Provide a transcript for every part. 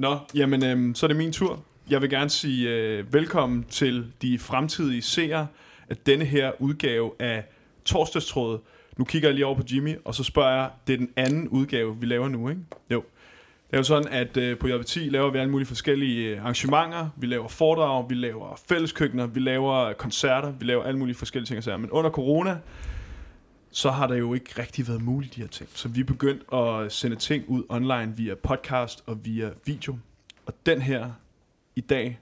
Nå, jamen, øhm, så er det min tur. Jeg vil gerne sige øh, velkommen til de fremtidige seere af denne her udgave af Torsdagstrådet. Nu kigger jeg lige over på Jimmy, og så spørger jeg, det er den anden udgave, vi laver nu, ikke? Jo. Det er jo sådan, at øh, på JB10 laver vi alle mulige forskellige øh, arrangementer. Vi laver foredrag, vi laver fælleskøkkener, vi laver koncerter, vi laver alle mulige forskellige ting og sager. Men under corona, så har der jo ikke rigtig været muligt de her ting. Så vi er begyndt at sende ting ud online via podcast og via video. Og den her i dag,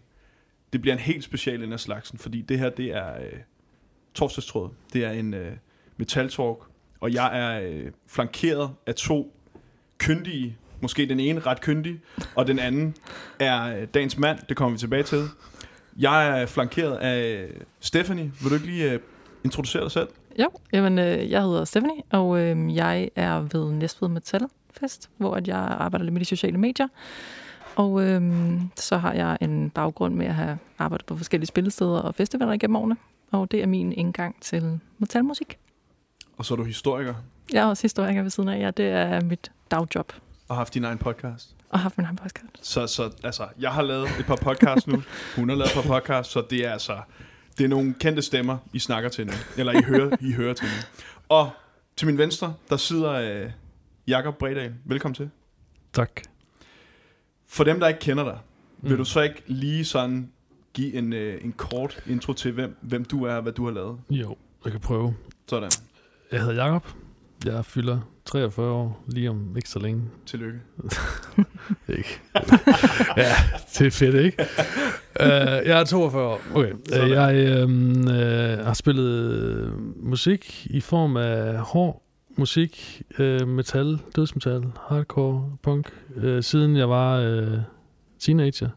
det bliver en helt special en af slagsen, fordi det her, det er øh, torsdagstråd. Det er en øh, metal talk, og jeg er øh, flankeret af to kyndige, måske den ene ret kyndig, og den anden er øh, dagens mand, det kommer vi tilbage til. Jeg er flankeret af øh, Stephanie. Vil du ikke lige øh, introducere dig selv? Jo, jamen, øh, jeg hedder Stephanie, og øh, jeg er ved Næstved Metal Fest, hvor at jeg arbejder lidt med de sociale medier. Og øh, så har jeg en baggrund med at have arbejdet på forskellige spillesteder og festivaler igennem årene. Og det er min indgang til metalmusik. Og så er du historiker Jeg er også historiker ved siden af. Ja, det er mit dagjob. og har haft din egen podcast. Og har haft min egen podcast. Så, så altså, jeg har lavet et par podcasts nu. Hun har lavet et par podcasts, så det er altså... Det er nogle kendte stemmer, I snakker til nu. Eller I hører, I hører til nu. Og til min venstre, der sidder øh, Jakob Bredal. Velkommen til. Tak. For dem, der ikke kender dig, vil Mm. du så ikke lige sådan give en, øh, en kort intro til, hvem, hvem du er og hvad du har lavet? Jo, jeg kan prøve. Sådan. Jeg hedder Jakob. Jeg fylder 43 år, lige om ikke så længe. Tillykke. Ikke? ja, det er fedt, ikke? uh, jeg er 42 år. Okay. Uh, jeg øhm, øh, har spillet musik i form af hård musik, øh, metal, dødsmetal, hardcore, punk, øh, siden jeg var øh, teenager.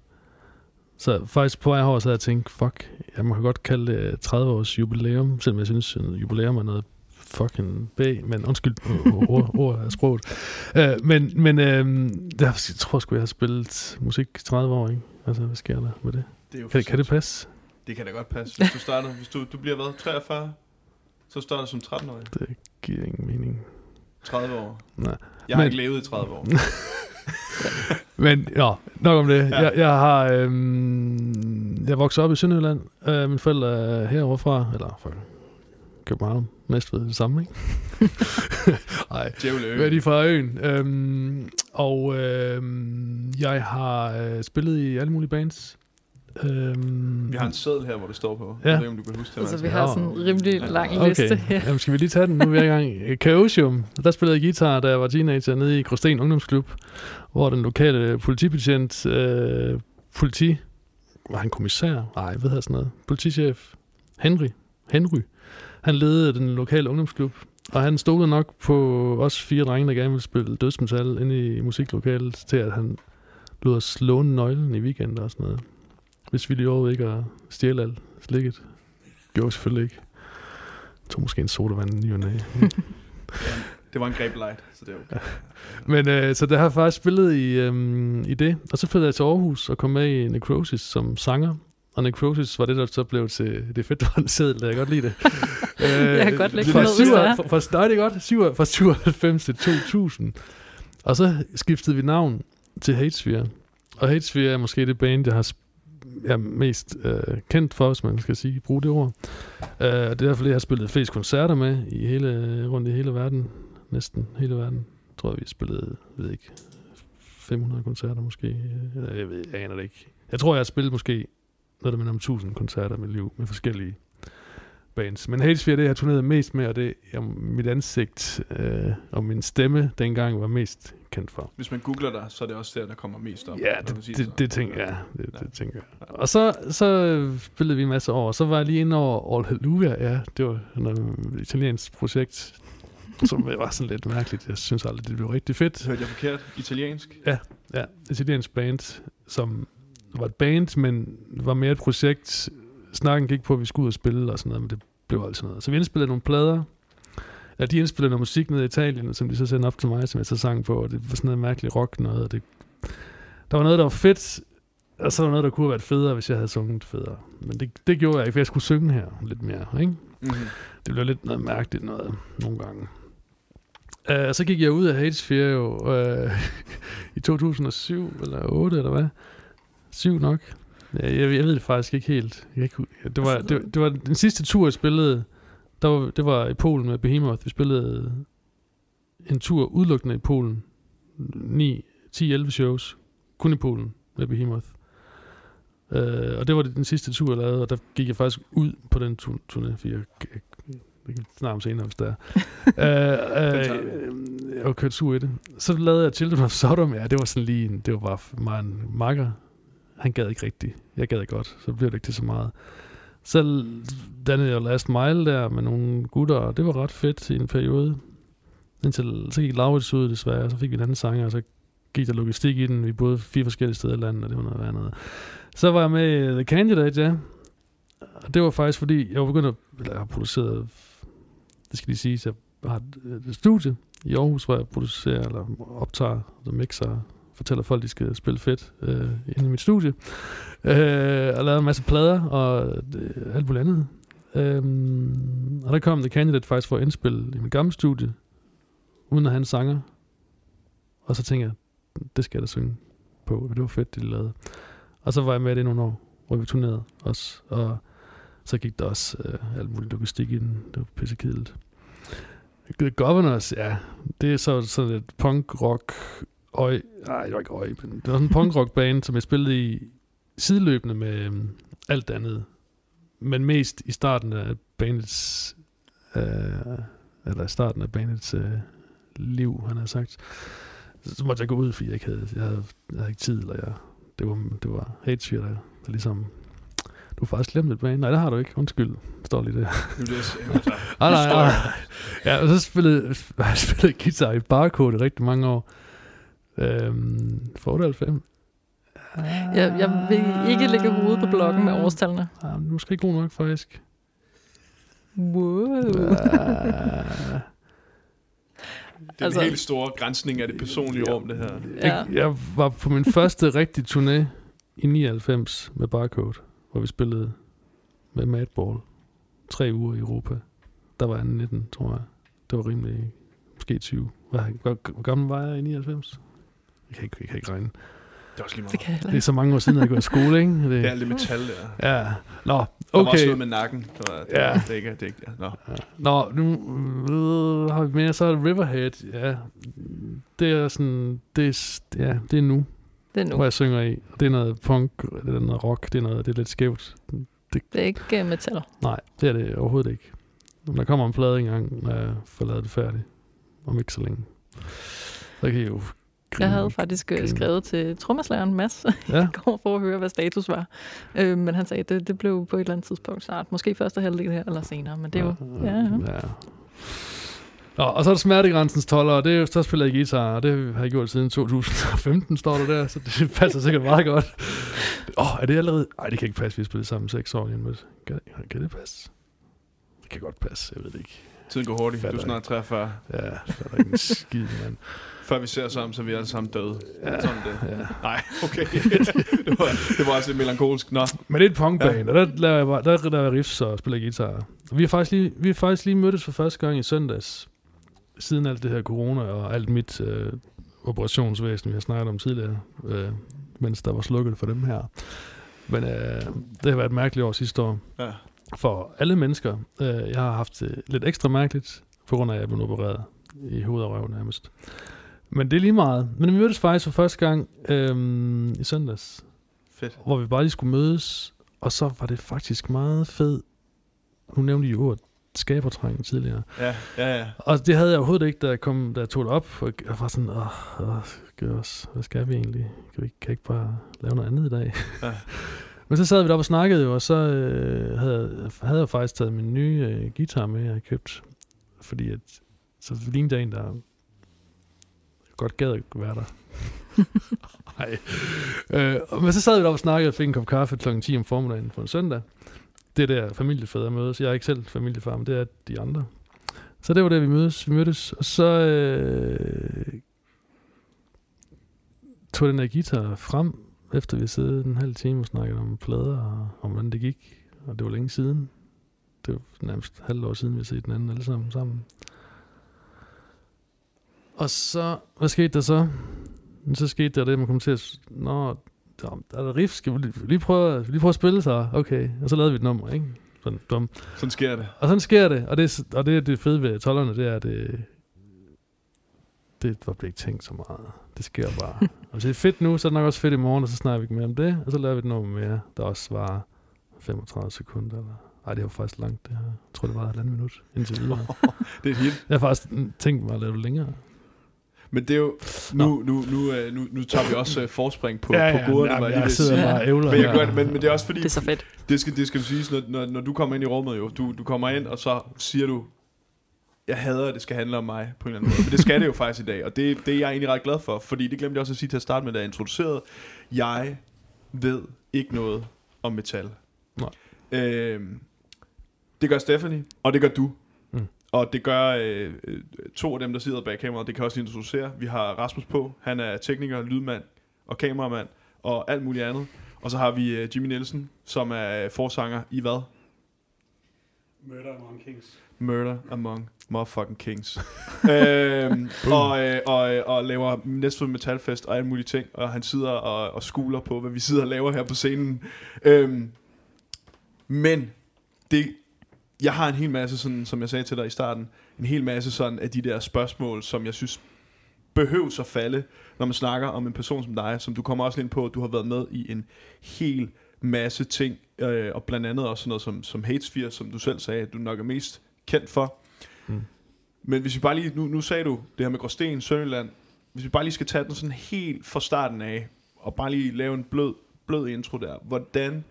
Så faktisk på vej herover, så havde jeg tænkt, fuck, jeg må godt kalde det 30 års jubilæum, selvom jeg synes, at jubilæum er noget fucking bag, men undskyld, ord, ord er sproget. Uh, men men uh, der, jeg tror sgu, jeg har spillet musik i 30 år, ikke? Altså, hvad sker der med det? Det, er jo Kan, kan det passe? Det kan da godt passe. Hvis du starter, hvis du, du bliver hvad, 43, så starter du som 13-årig. Det giver ingen mening. 30 år. Nej. Jeg har Men- ikke levet i 30 år. Men ja, nok om det. Ja. Jeg, jeg har øhm, jeg voksede op i Sønderjylland. Øh, mine forældre er herovre fra, eller fra København, Næstved, det samme, ikke? Nej, Djævle hvad er de fra øen? Øhm, og øhm, jeg har øh, spillet i alle mulige bands. Øhm, Vi har en seddel her, hvor det står på. Ja. Jeg ved ikke, om du kan huske det. Altså, vi har sådan en rimelig lang Okay, liste her. Jamen, skal vi lige tage den? Nu er vi i gang. Chaosium, der spillede jeg guitar, da jeg var teenager nede i Gråsten Ungdomsklub, hvor den lokale politibetjent, øh, politi, var han kommissær? Nej, hvad hedder sådan noget? Politichef Henry, Henry, han ledede den lokale ungdomsklub, og han stolede nok på os fire drenge, der gerne ville spille dødsmetal inde i musiklokalet, til at han lod os låne nøglen i weekenden og sådan noget. Hvis vi lige overvejede ikke at stjæle alt slikket. Gjorde vi selvfølgelig ikke. Jeg tog måske en sodavand i og. Det var en greb light, så det er okay. Men øh, så der har jeg faktisk spillet i, øhm, i det. Og så flyttede jeg til Aarhus og kom med i Necrosis som sanger. Og Necrosis var det, der så blev til det fedt, der var en seddel, jeg kan godt lide det. øh, Jeg kan godt lægge fra, den ud, hvis det er. nej, det er godt. Syv- Fra 97 til 2000. Og så skiftede vi navn til Hatesphere. Og Hatesphere er måske det band, jeg har jeg er mest øh, kendt for, hvis man skal sige, bruge det ord. Øh, og det er derfor, jeg har spillet flest koncerter med i hele, rundt i hele verden. Næsten hele verden. Jeg tror, vi spillede, jeg ved ikke, 500 koncerter måske. Eller Jeg, ved, jeg aner det ikke. Jeg tror, jeg har spillet måske noget, der minder om 1000 koncerter i mit liv med forskellige bands. Men Hatesphere, det jeg har turneret mest med, og det er mit ansigt øh, og min stemme dengang var mest kendt for. Hvis man googler dig, så er det også der, der kommer mest op. Ja, det, det, så. det tænker jeg. Det, Ja. det tænker jeg. Og så, så spillede vi en masse og så var jeg lige inde over All Hallelujah, ja, det var noget italiensk projekt, som var sådan lidt mærkeligt. Jeg synes aldrig, det blev rigtig fedt. Hørte jeg forkert? Italiensk? Ja, italiensk band, som var et band, men var mere et projekt. Snakken gik på, at vi skulle ud og spille og sådan noget, men det blev altid noget. Så vi indspillede nogle plader. Ja, de indspillede noget musik nede i Italien, som de så sendte op til mig, som jeg så sang på, og det var sådan noget mærkeligt rock noget. Og det, der var noget, der var fedt, og så var noget, der kunne have været federe, hvis jeg havde sunget federe. Men det, det gjorde jeg ikke, for jeg skulle synge her lidt mere, ikke? Mm-hmm. Det blev lidt noget mærkeligt noget nogle gange. Uh, så gik jeg ud af Hatesphere jo uh, i 2007, eller 8, eller hvad? 7 nok. Ja, jeg, jeg ved det faktisk ikke helt. Jeg kan ikke, det, var, Altså, det, det var den sidste tur, jeg spillede. Der var, det var i Polen med Behemoth. Vi spillede en tur udelukkende i Polen. 9, 10-11 shows. Kun i Polen med Behemoth. Uh, og det var den sidste tur, jeg lavede, og der gik jeg faktisk ud på den tu- turné, for jeg, jeg, jeg kan snakke om senere, hvis der er. uh, uh, jeg var kørt sur i det. Så lavede jeg Children of Sodom, ja, det var sådan lige en, det var bare for mig en makker. Han gad ikke rigtigt. Jeg gad godt, så blev det ikke til så meget. Så dannede jeg Last Mile der med nogle gutter, og det var ret fedt i en periode. Indtil så gik Laurits ud desværre, og så fik vi en anden sanger, og så gik der logistik i den. Vi boede fire forskellige steder i landet, og det var noget værd noget. Så var jeg med The Candidate, ja. Og det var faktisk fordi, jeg var begyndt at, eller jeg har produceret, det skal lige sige, jeg har et, et studie i Aarhus, hvor jeg producerer, eller optager, og mixer, fortæller folk, de skal spille fedt øh, inde i mit studie. Øh, og lavede en masse plader, og øh, alt muligt andet. Øh, og der kom The Candidate faktisk for at indspille i mit gamle studie, uden at have en sanger. Og så tænkte jeg, det skal jeg da synge på, og det var fedt, det de lavede. Og så var jeg med det i nogle år, hvor vi turnerede også, og så gik der også øh, alt muligt logistik i den. Det var pisse kedeligt. The Governors, ja, det er så sådan et punk-rock øj, nej, det var ikke øj, men det var sådan en punk-rock band, som jeg spillede i sideløbende med øhm, alt andet. Men mest i starten af bandets, øh, eller starten af bandets øh, liv, han har sagt. Så, måtte jeg gå ud, fordi jeg ikke havde, jeg havde, jeg havde ikke tid, eller jeg, det var, det var Hatesphere, der, der ligesom, du har faktisk glemt et band. Nej, det har du ikke. Undskyld. Det står lige der. Ah, nej, nej. historie. Ja, og så spillede jeg spillede guitar i Barcode rigtig mange år. Øhm, for 98. Jeg, jeg vil ikke lægge hovedet på blokken med årstallene. Ah, det er måske ikke god nok, faktisk. Wow. Ah, Det er Altså- en helt store grænsning af det personlige rum, det her. Ja. jeg, jeg var på min første rigtige turné i 99 med Barcode, hvor vi spillede med Madball. Tre uger i Europa. Der var jeg 19, tror jeg. Det var rimelig, måske 20. Hvor, hvor, hvor gammel var jeg i 99? Jeg kan ikke, jeg kan ikke regne. Det er også lige Det meget. kan jeg heller Det er så mange år siden, jeg har gået i skole, ikke? Det, Det er alt det metal der. Ja, nå, Der var også okay. noget med nakken. Der var, det, Ja. det, er ikke, det er ikke, ja. Nå. Ja. Nå, nu øh, har vi mere, så er det Riverhead, ja. Det er sådan, det er, ja, det er nu, Det er hvor nu. jeg synger i. Det er noget punk, det er noget rock, det er noget, det er lidt skævt. Det er ikke uh, metal. Nej, det er det overhovedet ikke. Om der kommer en plade engang, når jeg får lavet det færdigt, om ikke så længe. Så kan I jo. Jeg havde faktisk øh, skrevet til trommeslageren Mads Ja, i går for at høre, hvad status var. Øh, men han sagde, at det, det blev på et eller andet tidspunkt snart. Måske første halvdel her eller senere, men det er jo... Ja, ja. ja. Nå, og så er der smertegrænsens toller, og det er jo, så spiller jeg guitar, og det har jeg gjort siden 2015, står der der, så det passer sikkert meget godt. Åh, oh, er det allerede? Nej, det kan ikke passe, vi har spillet sammen seks år lige med. Kan, kan det passe? Det kan godt passe, jeg ved det ikke. Tiden går hurtigt. Du Fatter er snart 43. Ja, det er ikke en skid, mand. Før vi ser sammen, så er vi alle sammen døde. Ja, Sådan det. ja. Nej, okay. det, var, det var også lidt melankolsk. Nå, Men det er et punkband, ja. og der laver jeg, bare, der laver jeg riffs og spiller guitar. Og vi har faktisk lige, vi har faktisk lige mødtes for første gang i søndags, siden alt det her corona og alt mit øh, operationsvæsen, vi har snakket om tidligere, øh, mens der var slukket for dem her. Men øh, det har været et mærkeligt år sidste år ja. for alle mennesker. Øh, jeg har haft det lidt ekstra mærkeligt, på grund af, at jeg blev opereret i hovedet og røven nærmest. Men det er lige meget. Men vi mødtes faktisk for første gang øh, i søndags, Fedt. hvor vi bare lige skulle mødes, og så var det faktisk meget fed. Nu nævnte I jo ordet skabertræng tidligere. Ja, ja, ja. Og det havde jeg overhovedet ikke, da jeg, kom, da jeg tog det op. Og jeg var sådan, åh, åh også, hvad skal vi egentlig? Kan vi ikke- kan ikke bare lave noget andet i dag? Ja. Men så sad vi deroppe og snakkede jo, og så øh, havde, havde jeg faktisk taget min nye øh, guitar med, jeg havde købt. Fordi at, så lignede jeg en, der godt gad at være der. Nej. Øh, men så sad vi deroppe og snakkede og fik en kop kaffe kl. 10 om formiddagen på en søndag. Det er der familiefædre mødes. Jeg er ikke selv familiefar, men det er de andre. Så det var der, vi mødes. Vi mødtes, og så øh, tog den der guitar frem, efter vi sad en halv time og snakkede om plader og om, hvordan det gik. Og det var længe siden. Det var nærmest halvt år siden, vi havde set den anden alle sammen sammen. Og så, hvad skete der så? Så skete der det, man kom til at... Nå, der, er der riff, skal vi lige, lige, prøve, lige prøve at spille så? Okay, og så lavede vi et nummer, ikke? Sådan dum. Sådan sker det. Og sådan sker det, og det, og det det fede ved tollerne, det er, at det, det var ikke tænkt så meget. Det sker bare. og hvis det er fedt nu, så er det nok også fedt i morgen, og så snakker vi ikke mere om det, og så laver vi et nummer mere, der også svarer 35 sekunder. Eller, ej, det var faktisk langt, det her. Jeg tror, det var et halvandet minut indtil videre. Det er hit. Jeg har faktisk tænkt mig at lave det længere. Men det er jo... Nu, nu, nu, øh, nu, nu tager vi også øh, forspring på, ja, på bordet. ja, var jeg, jeg sidder bare og ævler. Men, jeg gør det, men, men det er også fordi, Det er så fedt. det skal, det skal du sige, når, når, når du kommer ind i rummet jo, du, du kommer ind, og så siger du, jeg hader, at det skal handle om mig på en eller anden måde. Men det skal det jo faktisk i dag, og det, det er jeg egentlig ret glad for, fordi det glemte jeg også at sige til at starte med, da jeg introducerede. Jeg ved ikke noget om metal. Nej. Øhm, det gør Stephanie, og det gør du. Og det gør øh, øh, to af dem, der sidder bag kameraet. Det kan også introducere. Vi har Rasmus på. Han er tekniker, lydmand og kameramand og alt muligt andet. Og så har vi øh, Jimmy Nielsen, som er forsanger i hvad? Murder Among Kings. Murder Among Motherfucking Kings. øhm, og, øh, og, øh, og laver Næstved Metalfest og alle mulige ting. Og han sidder og, og skuler på, hvad vi sidder og laver her på scenen. Øhm, men det, jeg har en hel masse, sådan, som jeg sagde til dig i starten, en hel masse sådan af de der spørgsmål, som jeg synes behøves at falde, når man snakker om en person som dig, som du kommer også ind på, at du har været med i en hel masse ting, øh, og blandt andet også sådan noget som, som Hatesphere, som du selv sagde, at du nok er mest kendt for. Mm. Men hvis vi bare lige, nu, nu sagde du det her med Gråsten, Sønderland, hvis vi bare lige skal tage den sådan helt fra starten af, og bare lige lave en blød, blød intro der, hvordan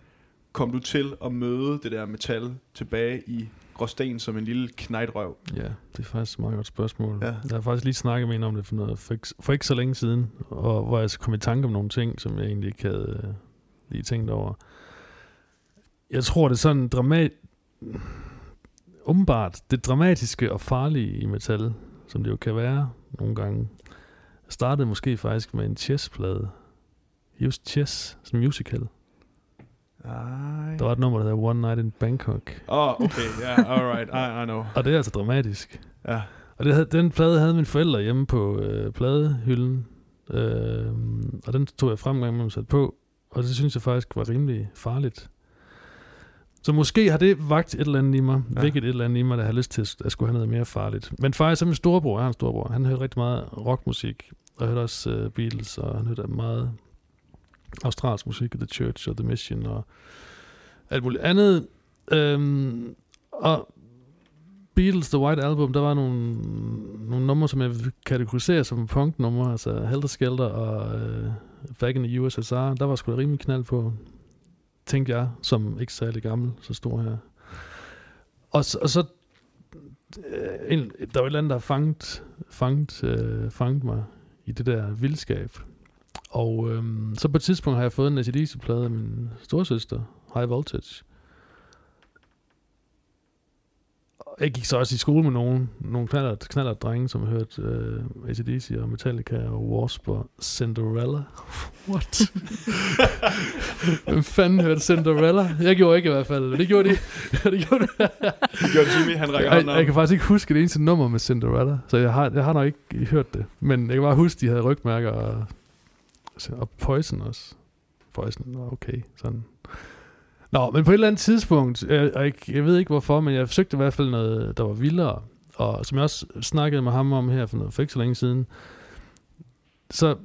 kom du til at møde det der metal tilbage i Gråsten som en lille knejtrøv? Ja, det er faktisk et meget godt spørgsmål. Ja. Jeg har faktisk lige snakket med en om det for, noget, for, ikke, for ikke så længe siden, og hvor jeg så kom i tanke om nogle ting, som jeg egentlig ikke havde øh, lige tænkt over. Jeg tror, det er sådan dramat... Umiddelbart, det dramatiske og farlige i metal, som det jo kan være nogle gange, startede måske faktisk med en chess-plade. Just Chess, som musical. Ej. Der var et nummer, der hedder One Night in Bangkok. Åh, oh, okay, ja, yeah, alright, I, I know. Og det er altså dramatisk. Ja. Og det havde, den plade havde mine forældre hjemme på øh, pladehylden. Øh, og den tog jeg frem gang med sat på. Og det synes jeg faktisk var rimelig farligt. Så måske har det vagt et eller andet i mig, Ja. vækket et eller andet i mig, der har lyst til at, skulle have noget mere farligt. Men faktisk så min storebror, jeg har en storebror, han hørte rigtig meget rockmusik, og hørte også uh, Beatles, og han hørte meget australsk musik, The Church og The Mission, og alt muligt andet. Øhm, og Beatles The White Album, der var nogle, nogle numre, som jeg vil kategorisere som punknumre, altså Helter Skelter og øh, Back in the USSR, der var sgu da rimelig knald på, tænkte jeg, som ikke særlig gammel, så stor her. Og, så- og så, øh, en, der var et eller andet, der fangt, fangt, øh, fangt mig i det der vildskab. Og øhm, så på et tidspunkt har jeg fået en ACDC-plade af min storsøster, High Voltage. Og Jeg gik så også i skole med nogen, nogle knallert, knallert drenge, som hørte øh, ACDC og Metallica og Wasp og Cinderella. What? Hvem fanden hørte Cinderella? Jeg gjorde ikke i hvert fald. Det gjorde de. det gjorde de. Gjorde Jimmy, han rækker Jeg, op. jeg kan faktisk ikke huske det eneste nummer med Cinderella, så jeg har, jeg har nok ikke hørt det. Men jeg kan bare huske, de havde rygmærker og, og Poison også. Poison var okay, sådan. Nå, men på et eller andet tidspunkt, jeg, jeg, jeg ved ikke hvorfor, men jeg forsøgte i hvert fald noget, der var vildere. Og som jeg også snakkede med ham om her for, noget, for ikke så længe siden, så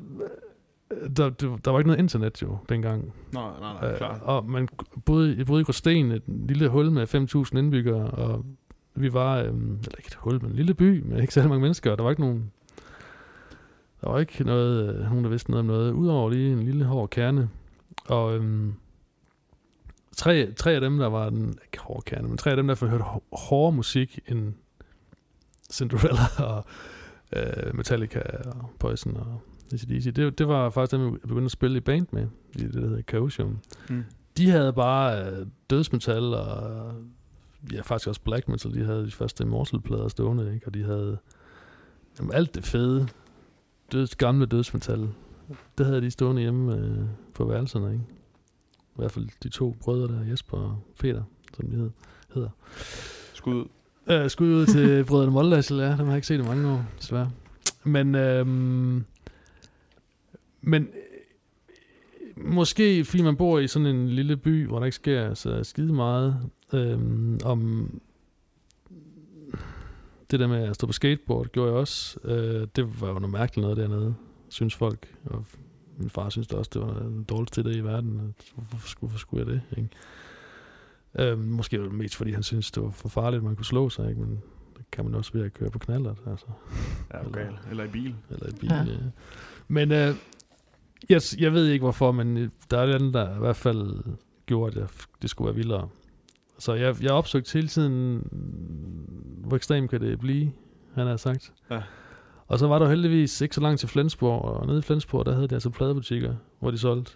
øh, der, der, der var ikke noget internet jo dengang. Nej, nej, nej, Øh, klart. og man boede, jeg boede i Gråsten, et lille hul med 5.000 indbyggere, og vi var, øhm, eller ikke et hul, men en lille by med ikke særlig mange mennesker, og der var ikke nogen, der var ikke noget, øh, nogen, der vidste noget om noget, udover lige en lille hård kerne. Og øhm, tre, tre af dem, der var den, ikke hård kerne, men tre af dem, der hørte hår- hårdere musik end Cinderella og øh, Metallica og Poison og ACDC. Det, det var faktisk dem, jeg begyndte at spille i band med, i det, der hedder Chaosium. Mm. De havde bare øh, dødsmetal og ja, faktisk også black metal. De havde de første Immortal-plader stående, ikke? og de havde jamen, alt det fede, døds, gamle dødsmetal. Det havde de stående hjemme øh, på værelserne. Ikke? I hvert fald de to brødre der, Jesper og Peter, som de hed, hedder. Skud ud. Øh, skud ud til brødrene Moldassel, ja. Dem har jeg ikke set i mange år, desværre. Men, øhm, men øh, måske fordi man bor i sådan en lille by, hvor der ikke sker så skide meget, øhm, om det der med at stå på skateboard, gjorde jeg også. Øh, det var jo noget mærkeligt noget dernede, synes folk. Og min far synes det også, det var den dårligste det i verden. Hvorfor skulle, hvorfor skulle jeg det? Ikke? Øh, måske var det mest, fordi han synes det var for farligt, at man kunne slå sig. Ikke? Men det kan man også ved at køre på knallert. Altså. Ja, okay. Eller i bil. Eller i bil, Ja. ja. ja. Men øh, jeg, jeg ved ikke hvorfor, men øh, der er den, der i hvert fald gjorde, at jeg, det skulle være vildere. Så jeg, jeg opsøgte hele tiden, hvor ekstremt kan det blive, han har sagt. Ja. Og så var der heldigvis ikke så langt til Flensborg, og nede i Flensborg, der havde de altså pladebutikker, hvor de solgte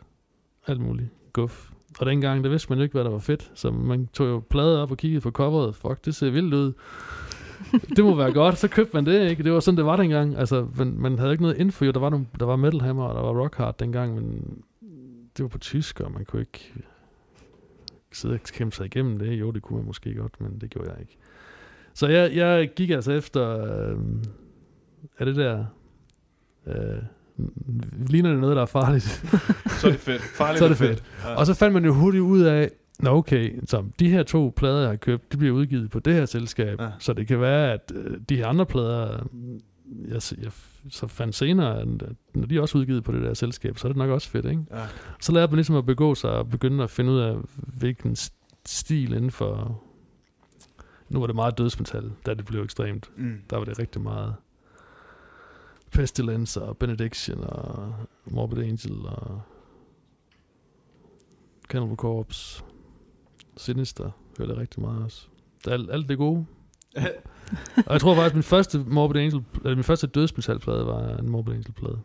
alt muligt guf. Og dengang, der vidste man jo ikke, hvad der var fedt, så man tog jo plader op og kiggede på coveret. Fuck, det ser vildt ud. det må være godt, så købte man det, ikke? Det var sådan, det var dengang. Altså, man, man havde ikke noget info, jo. Der var, nogle, der var Metal Hammer, og der var Rock Hard dengang, men det var på tysk, og man kunne ikke sidde og kæmpe sig igennem det. Jo, det kunne man måske godt, men det gjorde jeg ikke. Så jeg, jeg gik altså efter, øh, er det der, øh, ligner det noget, der er farligt? Så er det fedt. Farligt Så er det fedt. Ja. Og så fandt man jo hurtigt ud af, Nå okay, så de her to plader, jeg har købt, de bliver udgivet på det her selskab. Ja. Ja. Så det kan være, at øh, de her andre plader, jeg, jeg så fandt senere, at når de er også udgivet på det der selskab, så er det nok også fedt, ikke? ja. Så lærte man ligesom at begå sig og begynde at finde ud af, hvilken st- stil inden for... Nu var det meget dødsmetal, da det blev ekstremt. Mm. Der var det rigtig meget Pestilence og Benediction og Morbid Angel og Cannibal Corpse. Sinister hørte jeg rigtig meget også. Det er alt, alt det gode. og jeg tror faktisk, min første Morbid Angel, eller min første dødsmetalplade var en Morbid Angel plade.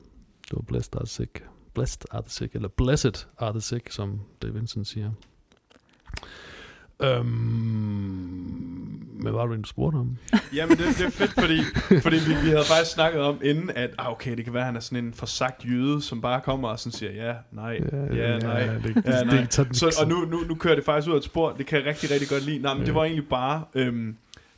Det var Blessed Are the Sick. Blessed Are the Sick, eller Blessed Are the Sick, som Dave Vincent siger. Øhm, hvad var det, du spurgte om? Jamen, det, det er fedt, fordi, fordi vi, vi havde faktisk snakket om inden, at ah, okay, det kan være, at han er sådan en forsagt jøde, som bare kommer og sådan siger, ja, nej, ja, nej. det, Ja, nej. det, det, Så, og nu, nu, nu kører det faktisk ud af et spor, det kan jeg rigtig, rigtig godt lide. Nej, men det Ja. var egentlig bare, øhm,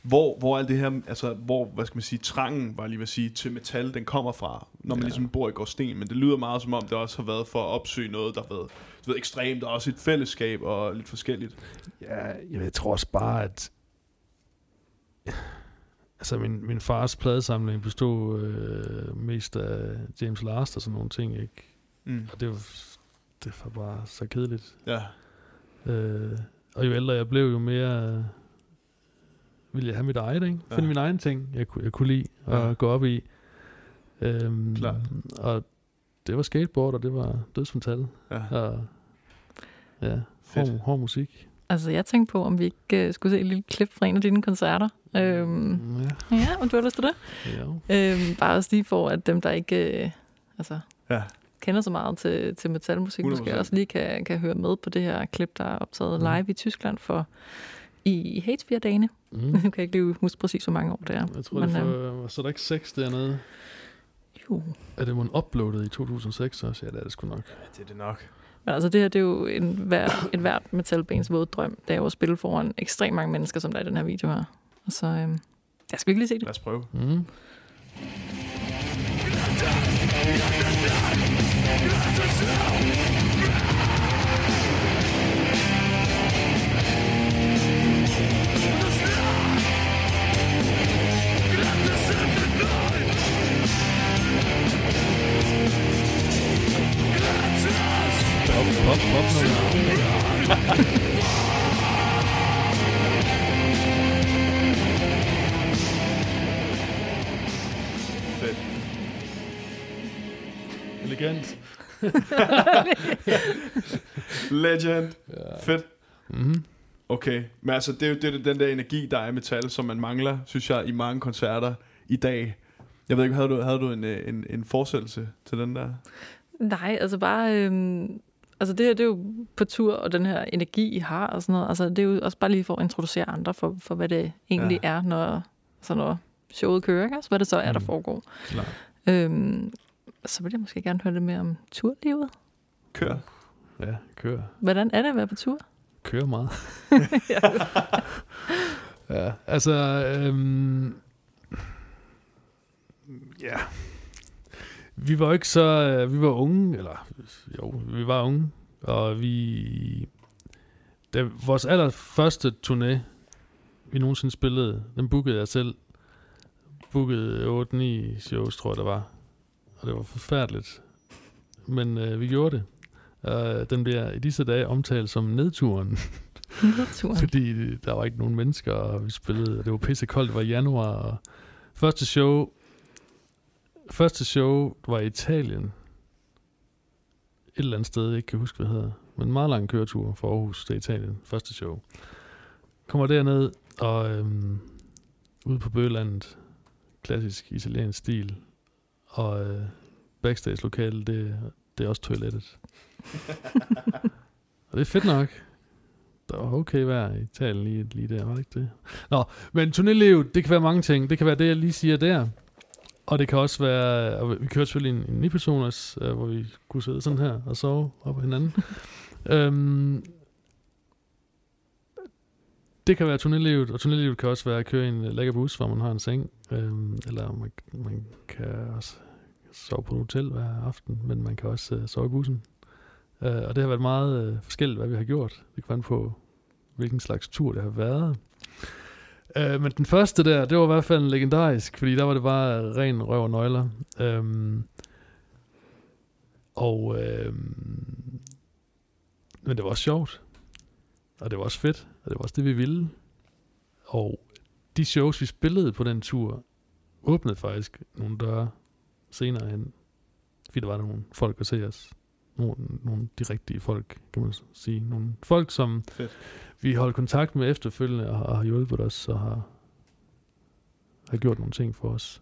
hvor, hvor alt det her, altså, hvor, hvad skal man sige, trangen, var lige ved at sige, til metal, den kommer fra, når man Ja. ligesom bor i Gårdsten, men det lyder meget som om, det også har været for at opsøge noget, der har været, du ved, ekstremt, og også et fællesskab, og lidt forskelligt. Ja, jeg tror også bare, at... Altså, min, min fars pladesamling bestod øh, mest af James Last og sådan nogle ting, ikke? Mm. Og det var, det var bare så kedeligt. Ja. Øh, og jo ældre jeg blev, jo mere ville jeg have mit eget, ikke? Ja. Finde min egen ting, jeg, kunne- jeg kunne lide at Ja. gå op i. Øhm, Klart. Og det var skateboard, og det var dødsmetal. ja. Og ja, hård, hård musik. Altså, jeg tænkte på, om vi ikke uh, skulle se et lille klip fra en af dine koncerter. Øhm, Ja, ja, om du har lyst til det? ja. Øhm, bare også lige for, at dem, der ikke øh, altså, Ja. kender så meget til, til metalmusik, 100%. måske også lige kan, kan høre med på det her klip, der er optaget Mm. live i Tyskland for i Hatesphere-dagene. Mm. Nu kan jeg ikke lige huske præcis, hvor mange år det er. Jeg tror, Men, det var, så er der ikke 6 dernede. Jo. Er det man uploadet i 2006 også? Ja, det er det sgu nok. Det er det nok. Men altså, det her det er jo en hver, et hvert metalbands våde drøm. Det er jo at spille foran ekstremt mange mennesker, som der er i den her video her. Og så, øhm, jeg skal ikke lige se det. Lad os prøve. Mm. Pop, pop, pop. Fedt. Elegant. Legend. Ja. Fedt. Mm-hmm. Okay, men altså, det er jo det, er den der energi, der er i metal, som man mangler, synes jeg, i mange koncerter i dag. Jeg ved ikke, havde du, havde du en, øh, en, en forsættelse til den der? Nej, altså bare... Øhm, altså det her, det er jo på tur, og den her energi, I har og sådan noget. Altså det er jo også bare lige for at introducere andre for, for hvad det egentlig ja. er, når, så når showet kører, ikke? Altså, hvad det så er, der Mm. foregår. Klar. Øhm, så vil jeg måske gerne høre lidt mere om turlivet. Kør. Ja, kør. Hvordan er det at være på tur? Kører meget. ja. Ja, altså... Øhm, ja. Vi var ikke så... øh, Vi var unge, eller jo, vi var unge, og vi... Da vores allerførste turné, vi nogensinde spillede, den bookede jeg selv. Bookede 8-9 shows, tror jeg, der var. Og det var forfærdeligt. Men øh, vi gjorde det. Og den bliver i disse dage omtalt som nedturen, Nedturen. fordi der var ikke nogen mennesker, og vi spillede, og det var pisse koldt, det var i januar, og første show, første show var i Italien, et eller andet sted, jeg ikke kan huske, hvad det hedder, men en meget lang køretur fra Aarhus til Italien, første show. Kommer derned, og øhm, ude på Bølandet, klassisk italiensk stil, og øh, backstage-lokalet, det, det er også toilettet. og det er fedt nok. Der var okay vejr i Italien lige, lige der, var det ikke det? Nå, men turnélivet, det kan være mange ting. Det kan være det, jeg lige siger der. Og det kan også være, og vi kørte selvfølgelig en, en 9 personers, øh, hvor vi kunne sidde sådan her og sove op på hinanden. øhm, det kan være turnélivet, og turnélivet kan også være at køre i en øh, lækker bus, hvor man har en seng. Øhm, eller man, man kan også sove på et hotel hver aften, men man kan også øh, sove i bussen. Øh, og det har været meget øh, forskelligt, hvad vi har gjort. Det kan være på, hvilken slags tur det har været. Øh, men den første der, det var i hvert fald legendarisk, fordi der var det bare ren røv og nøgler. Øhm, og øhm, men det var også sjovt. Og det var også fedt. Og det var også det, vi ville. Og de shows, vi spillede på den tur, åbnede faktisk nogle døre senere hen. Fordi der var nogle folk at se os. Nogle, nogle de rigtige folk, kan man sige. Nogle folk, som Fedt. vi holdt kontakt med efterfølgende og har hjulpet os og har, har gjort nogle ting for os.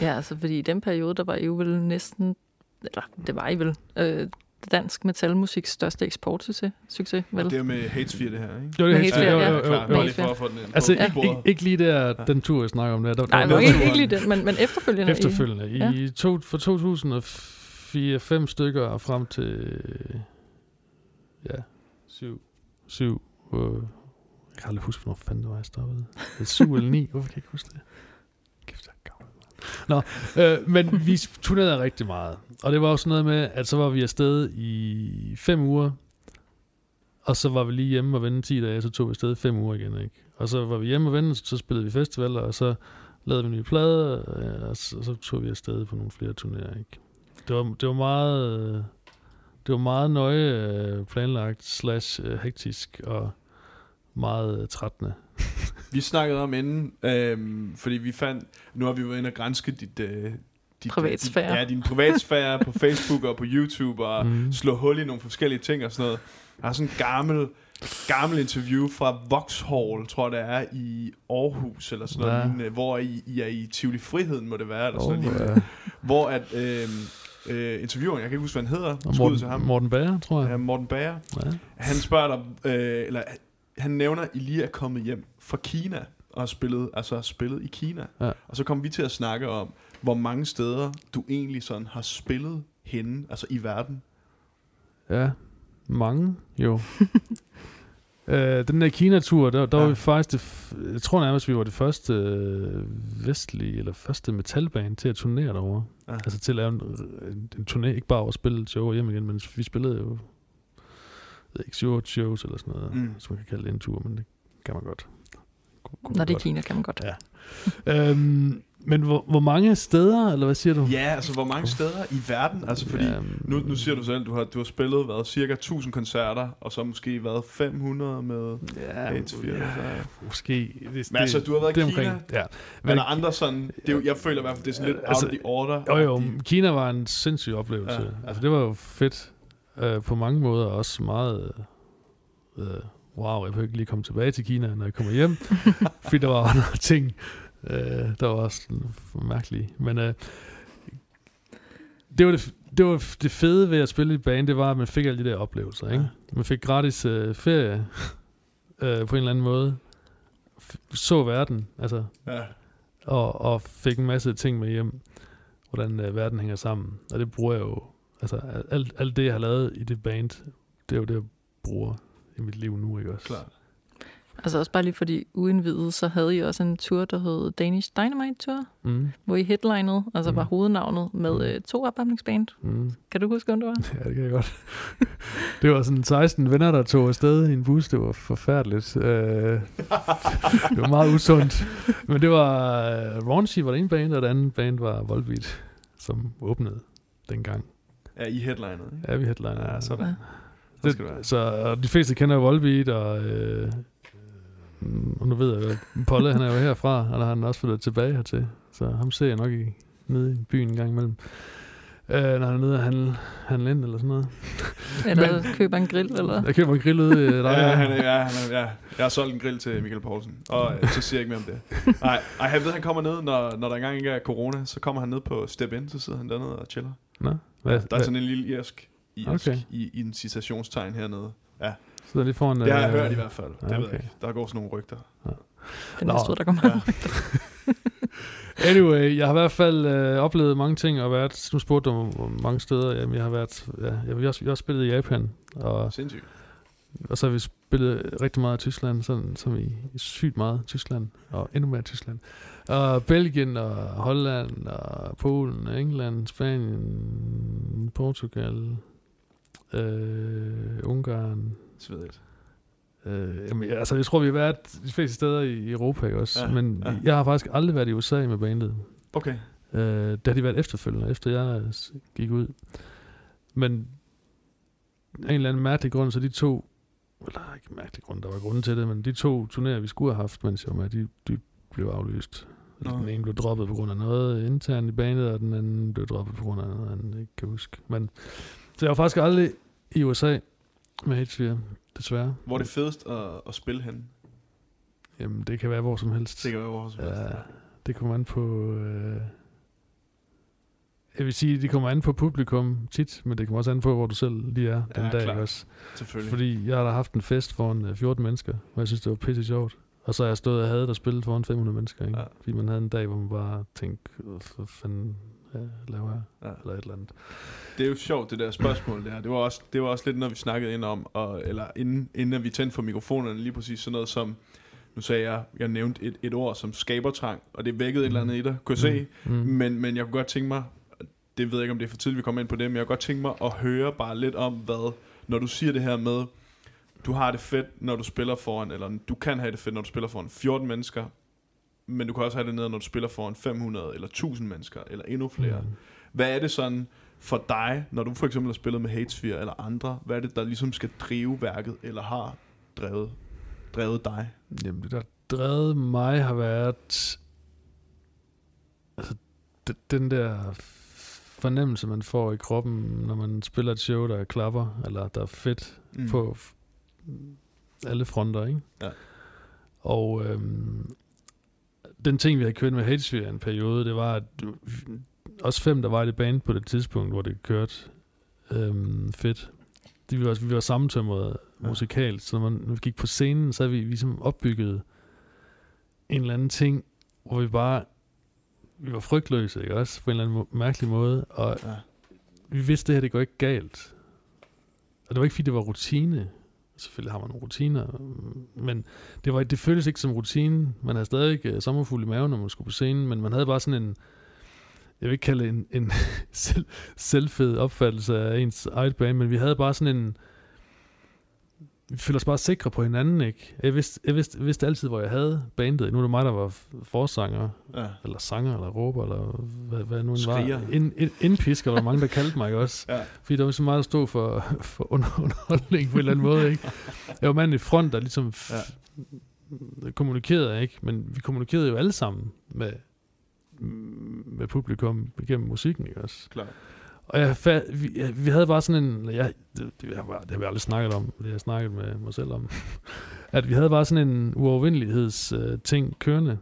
Ja, altså fordi i den periode, der var I jo vel næsten, eller det var I vel, øh, dansk metalmusiks største eksportsucces, succes, vel? Og det er med Hatesphere, det her, ikke? Jo, det Hatesphere, jo, ja. jo, jo, jo, bare jo. lige for at få den ind Altså, på ikke, ikke, lige der, den tur, jeg snakker om der. der Nej, der, der, ikke, ikke lige den, men, men efterfølgende. efterfølgende. Ja. I to, for 4-5 stykker frem til ja, 7, 7 øh, jeg kan aldrig huske, hvornår fanden det var, jeg stoppede. Det 7 eller 9, hvorfor kan jeg ikke huske det? Kæft, jeg er gammel. Nå, øh, men vi turnerede rigtig meget. Og det var også noget med, at så var vi afsted i 5 uger, og så var vi lige hjemme og vende 10 dage, så tog vi afsted 5 uger igen, ikke? Og så var vi hjemme og vende, så spillede vi festivaler, og så lavede vi nye plader, øh, og så, og så tog vi afsted på nogle flere turnerer, ikke? Det var, det var meget... øh, Det var meget nøje øh, planlagt, slash øh, hektisk og meget øh, trættende. Vi snakkede om inden, øhm, fordi vi fandt, nu har vi jo inde og grænske dit, øh, dit Privatsfære. Dit, ja, din privatsfære på Facebook og på YouTube og mm. Slå hul i nogle forskellige ting og sådan noget. Jeg har sådan en gammel, gammel interview fra Vauxhall, tror jeg det er, i Aarhus eller sådan noget, Ja. lignende, hvor I, I er i Tivoli Friheden, må det være, eller sådan Oh, noget, lignende. hvor at øh, øh, intervieweren, jeg kan ikke huske, hvad han hedder, Og skud til ham, Morten, Morten Bager, tror jeg. ja, Morten Bager, Ja. han spørger dig, øh, eller han nævner, at I lige er kommet hjem fra Kina, og har spillet, altså har spillet i Kina. Ja. Og så kommer vi til at snakke om, hvor mange steder du egentlig sådan har spillet henne, altså i verden. ja, mange jo. øh, den der Kina-tur, der, der Ja. var vi faktisk, det, jeg tror nærmest, vi var det første øh, vestlige, eller første metalband til at turnere derovre. Ja. Altså til at lave en, en, en turné, ikke bare over at spille et show hjem igen, men vi spillede jo, ikke, shows eller sådan noget, Mm. som man kan kalde det en tur, men det kan man godt. Kunne- Når det er godt. Kina, kan man godt. Ja. øhm, men hvor, hvor mange steder, eller hvad siger du? Ja, altså hvor mange steder i verden? Altså fordi, nu, nu siger du selv, du har, du har spillet hvad, cirka 1000 koncerter, og så måske været 500 med ja, Hatesphere. ja, Ja. måske. Det, Men altså, du har været i det Kina, omkring, ja. men er der andre sådan, det er jo, jeg føler i hvert fald, det er sådan lidt Altså, out of the order. Jo, jo, Kina var en sindssyg oplevelse. Ja. Altså, det var jo fedt øh, på mange måder, og også meget... Øh, wow, jeg behøver ikke lige komme tilbage til Kina, når jeg kommer hjem, fordi der var andre ting, øh, der var også mærkelige. Men øh, det, var det, det var det fede ved at spille i band, det var, at man fik alle de der oplevelser. Ikke? Man fik gratis øh, ferie øh, på en eller anden måde. F- så verden, altså Ja. og, og fik en masse ting med hjem, hvordan øh, verden hænger sammen. Og det bruger jeg jo, altså alt, alt det, jeg har lavet i det band, det er jo det, jeg bruger i mit liv nu, ikke også? Klart. Altså også bare lige fordi uindvidet, så havde I også en tur, der hed Danish Dynamite Tour, Mm. hvor I headlinede, altså Mm. var hovednavnet med øh, to opvarmningsband. Mm. Kan du huske, hvem det var? Ja, det kan jeg godt. det var sådan 16 venner, der tog afsted i en bus. Det var forfærdeligt. Øh, det var meget usundt. Men det var uh, Raunchy var det ene band, og det andet band var Volbeat, som åbnede dengang. Ja, i headlinet. Ikke? Ja, vi headliner. Ja, sådan. Ja. Så skal det. Så de fleste kender Volbeat, og, øh, mm, og nu ved jeg jo, Polle han er jo herfra, og han er også flyttet tilbage hertil. Så ham ser jeg nok i, nede i byen en gang imellem. Øh, når han er nede og handle, handle ind eller sådan noget. Eller køber en grill, eller? Jeg køber en grill ude i dig. Ja, han, er- ja, han, er- ja, jeg har solgt en grill til Michael Poulsen, og øh, så siger jeg ikke mere om det. Nej, ej, han ved, han kommer ned, når, når der engang ikke er corona, så kommer han ned på Step In, så sidder han dernede og chiller. Nå, Ja, hvad, der er sådan en lille irsk, irsk Okay. i, i en citationstegn hernede. så der lige foran... Det har jeg øh, hørt i hvert fald. Det ja, ved jeg okay. ikke. Der går sådan nogle rygter. Den Nå. næste der kommer. Ja. Anyway, jeg har i hvert fald øh, oplevet mange ting og været... Nu spurgte du om mange steder. Jamen, jeg har været... Ja, jeg, har jeg har spillet i Japan, og, Sindssygt. og så har vi spillet rigtig meget i Tyskland, sådan, som i, i sygt meget Tyskland, og endnu mere Tyskland. Og Belgien, og Holland, og Polen, England, Spanien, Portugal, øh, Ungarn, Svedigt. Øh, jamen, altså, jeg tror, vi har været de fleste steder i Europa ikke også, Ja, men ja. jeg har faktisk aldrig været i USA med bandet. Okay. Øh, det har de været efterfølgende, efter jeg gik ud. Men af en eller anden mærkelig grund, så de to, eller ikke mærkelig grund, der var grund til det, men de to turnéer, vi skulle have haft, mens jeg var med, de, de blev aflyst. Nå. Den ene blev droppet på grund af noget internt i bandet, og den anden blev droppet på grund af noget, ikke kan huske. Men, så jeg var faktisk aldrig i USA med H4, desværre. Hvor er det fedest at, at spille hen? Jamen, det kan være hvor som helst. Det kan være hvor som helst. Ja, det kommer an på... Øh, jeg vil sige, det kommer an på publikum tit, men det kommer også an på, hvor du selv lige er den Ja, dag. Ikke også? Selvfølgelig. Fordi jeg har da haft en fest foran øh, 14 mennesker, hvor jeg synes, det var pisse sjovt. Og så har jeg stået og hadet at spille foran 500 mennesker. Ikke? Ja. Fordi man havde en dag, hvor man bare tænkte, "Øh, hvad fanden ja, laver jeg? Ja. Eller et eller andet. Det er jo sjovt, det der spørgsmål der. Det var også, det var også lidt noget, vi snakkede ind om, og, eller inden, inden vi tændte for mikrofonerne, lige præcis sådan noget som, nu sagde jeg, jeg nævnte et, et ord som skabertrang, og det vækkede et eller andet i dig, kunne jeg se. Mm. Mm. Men, men jeg kunne godt tænke mig, det ved jeg ikke, om det er for tidligt, vi kommer ind på det, men jeg kunne godt tænke mig at høre bare lidt om, hvad, når du siger det her med, du har det fedt, når du spiller foran, eller du kan have det fedt, når du spiller foran 14 mennesker, men du kan også have det ned, når du spiller foran 500 eller 1000 mennesker, eller endnu flere. Mm. Hvad er det sådan for dig, når du for eksempel har spillet med Hatesphere eller andre, hvad er det, der ligesom skal drive værket, eller har drevet, drevet dig? Jamen, det der drevet mig har været altså, den der fornemmelse, man får i kroppen, når man spiller et show, der klapper, eller der er fedt mm. på alle fronter, ikke? Ja. Og øhm, den ting, vi havde kørt med Hatesphere en periode, det var, at os fem, der var i det band på det tidspunkt, hvor det kørte øhm, fedt, de, vi, var, vi var sammentømret Ja. musikalt, så når, man, når vi gik på scenen, så havde vi ligesom opbygget en eller anden ting, hvor vi bare, vi var frygtløse, ikke også, på en eller anden mærkelig måde, og Ja. vi vidste, det her, det går ikke galt. Og det var ikke, fordi det var rutine. Selvfølgelig har man nogle rutiner, men det, var, det føltes ikke som rutine. Man havde stadig øh, uh, sommerfuld i maven, når man skulle på scenen, men man havde bare sådan en, jeg vil ikke kalde det en, en selv, selvfed opfattelse af ens eget band, men vi havde bare sådan en, vi følte os bare sikre på hinanden, ikke? Jeg vidste, jeg vidste, jeg vidste altid, hvor jeg havde bandet. Nu er det mig, der var forsanger, Ja. eller sanger, eller råber, eller hvad, hvad nu end Skriger. var. Ind, ind, indpisker, var mange, der kaldte mig ikke også. Ja. Fordi der var så meget, der stod for, for under, underholdning på en eller anden måde, ikke? Jeg var manden i front, der ligesom Ja. kommunikerede, ikke? Men vi kommunikerede jo alle sammen med, med publikum igennem musikken, ikke også? Klart. Og jeg, vi, vi havde bare sådan en, ja, det, det, det har vi aldrig snakket om, det har jeg snakket med mig selv om, at vi havde bare sådan en uovervindeligheds uh, ting kørende.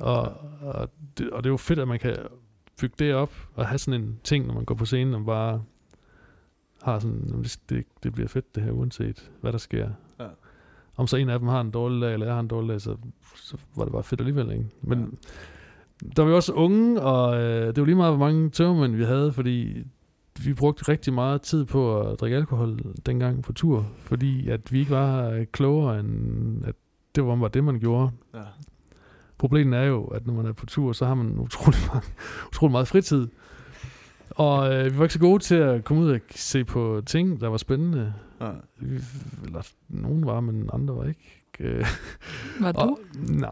Og, og, det, og det er jo fedt, at man kan bygge det op, og have sådan en ting, når man går på scenen, og bare har sådan, "Jamen, det, det, det bliver fedt det her, uanset hvad der sker. Ja. Om så en af dem har en dårlig dag, eller jeg har en dårlig dag, så, så var det bare fedt alligevel, ikke? Men Ja. Der var jo også unge, og øh, det var lige meget, hvor mange tømmermænd vi havde, fordi vi brugte rigtig meget tid på at drikke alkohol dengang på tur, fordi at vi ikke var øh, klogere end, at det var bare det, man gjorde. Ja. Problemet er jo, at når man er på tur, så har man utrolig, mange, utrolig meget fritid. Og øh, vi var ikke så gode til at komme ud og se på ting, der var spændende. Ja. Vi, eller nogen var, men andre var ikke. Øh, Var du? og, nej,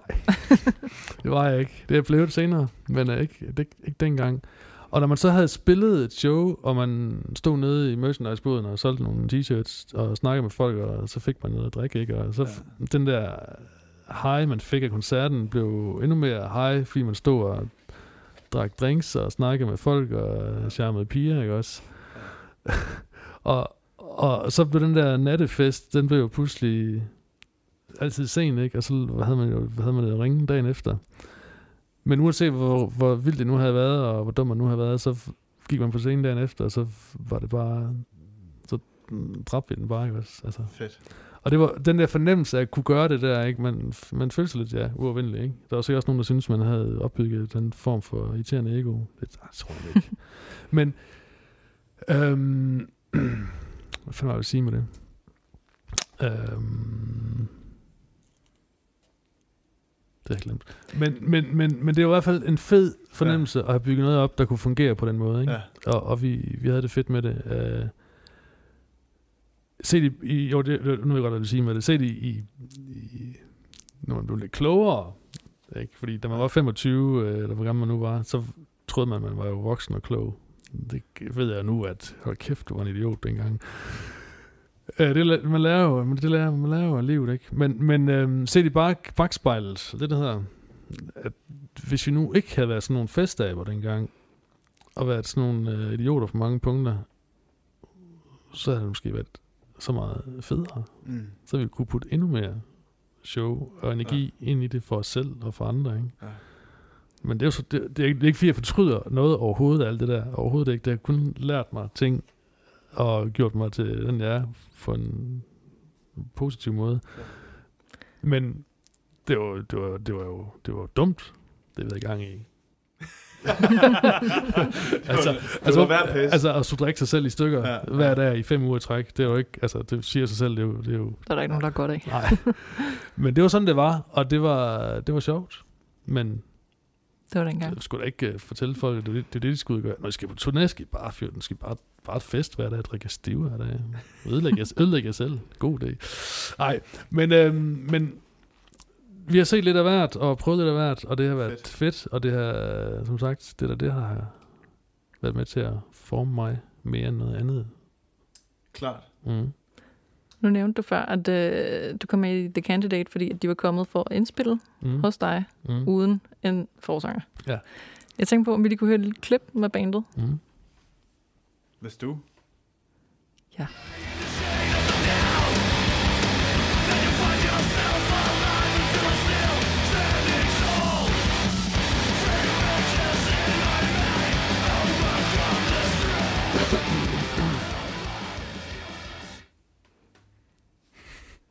det var jeg ikke. Det er jeg blevet senere, men øh, ikke, det, ikke dengang. Og når man så havde spillet et show, og man stod nede i merchandise-boden og solgte nogle t-shirts og snakkede med folk, og så fik man noget at drikke, ikke? Og så ja. den der high, man fik af koncerten, blev endnu mere high, fordi man stod og drak drinks og snakkede med folk og charmede piger, ikke også? og, og så blev den der nattefest, den blev jo pludselig altid sen, ikke? Og så havde man jo havde man det ringe dagen efter. Men uanset hvor, hvor vildt det nu havde været, og hvor dum man nu havde været, så gik man på scenen dagen efter, og så var det bare, så dræbte vi den bare, ikke også? Altså. Fedt. Og det var den der fornemmelse af at kunne gøre det der, ikke? Man, man følte sig lidt, ja, uovervindelig, ikke? Der var sikkert også nogen, der synes man havde opbygget den form for irriterende ego. Det tror jeg ikke. Men, øhm, hvad fanden var jeg vil sige med det? Øhm, det har jeg glemt. Men, men, men, men det var i hvert fald en fed fornemmelse ja. at have bygget noget op, der kunne fungere på den måde. Ikke? Ja. Og, og vi, vi havde det fedt med det. Uh, se det i, jo, det, nu ved jeg godt, hvad jeg vil sige med det. Se det i, i, når man blev lidt klogere. Ikke? Fordi da man var 25, øh, eller hvor gammel man nu var, så troede man, at man var jo voksen og klog. Det ved jeg nu, at hold kæft, du var en idiot dengang. Øh, det, man lærer jo, men det lærer, man lærer jo af livet, ikke? Men, men øhm, se i bak, bagspejlet, det der hedder, at hvis vi nu ikke havde været sådan nogle festaber dengang, og været sådan nogle øh, idioter på mange punkter, så havde det måske været så meget federe. Mm. Så ville vi kunne putte endnu mere show og energi ja. ind i det for os selv og for andre, ikke? Ja. Men det er jo så, det, det, er ikke, det er ikke fordi, jeg fortryder noget overhovedet af alt det der. Overhovedet ikke. Det har kun lært mig ting og gjort mig til den, jeg er på en positiv måde. Ja. Men det var, det, var, det var jo det var dumt, det vi havde gang i. altså, det var værd pis. altså at skulle drikke sig selv i stykker Ja, hver dag i fem uger i træk, det er jo ikke, altså det siger sig selv, det er jo, det er jo Der er der ikke nogen, der er godt af. nej. Men det var sådan, det var, og det var, det var sjovt. Men Det var dengang. jeg skulle da ikke uh, fortælle folk, at det, er det, det er det, de skulle gøre. Når I skal på turné, skal I bare fyre den. Skal I bare, bare et fest hver dag, drikke jer stive hver dag. Ødelægge jer, ødelægge jer selv. God idé. Nej, men, øhm, men vi har set lidt af hvert, og prøvet lidt af hvert, og det har været Fedt. fedt, fedt og det har, som sagt, det der, det har været med til at forme mig mere end noget andet. Klart. Mm. Nu nævnte du før, at øh, du kom med i The Candidate, fordi at de var kommet for at indspille mm. Hos dig, Mm. uden en forsanger. Ja. Jeg tænkte på, om vi lige kunne høre et lille klip med bandet. Mm. Hvis du. Ja.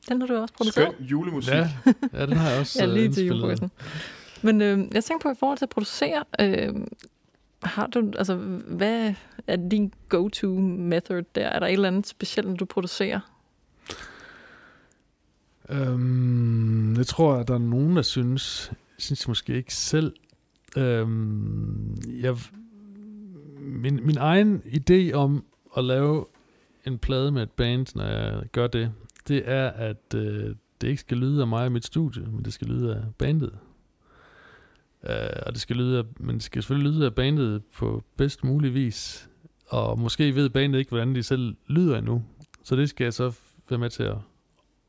Den har du også produceret. Skøn julemusik. Ja, ja, den har jeg også Ja, øh, lige til indspillet. julefrokosten. Men øh, jeg tænker på, i forhold til at producere, øh, har du, altså, hvad er din go-to method der? Er der et eller andet specielt, når du producerer? Øhm, det tror jeg, der er nogen, der synes. Jeg synes måske ikke selv. Øhm, jeg, min, min egen idé om at lave en plade med et band, når jeg gør det, det er, at øh, det ikke skal lyde af mig og mit studie, men det skal lyde af bandet. Øh, og det skal lyde af, men det skal selvfølgelig lyde af bandet på bedst mulig vis. Og måske ved bandet ikke, hvordan de selv lyder endnu. Så det skal jeg så være med til at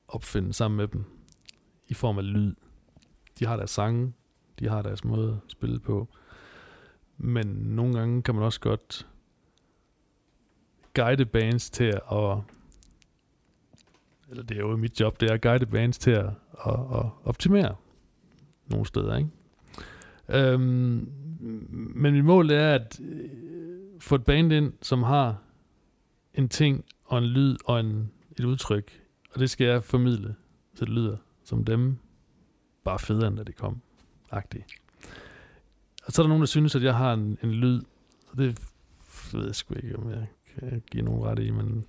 opfinde sammen med dem i form af lyd. De har deres sange, de har deres måde at spille på. Men nogle gange kan man også godt guide bands til at eller det er jo mit job, det er at guide bands til at, at, at optimere nogle steder, ikke? Øhm, men mit mål er at øh, få et band ind, som har en ting og en lyd og en, et udtryk, og det skal jeg formidle, så det lyder som dem, bare federe end da det kom, agtigt. Og så er der nogen, der synes, at jeg har en, en lyd, og det ved jeg sgu ikke, om jeg kan give nogen ret i, men,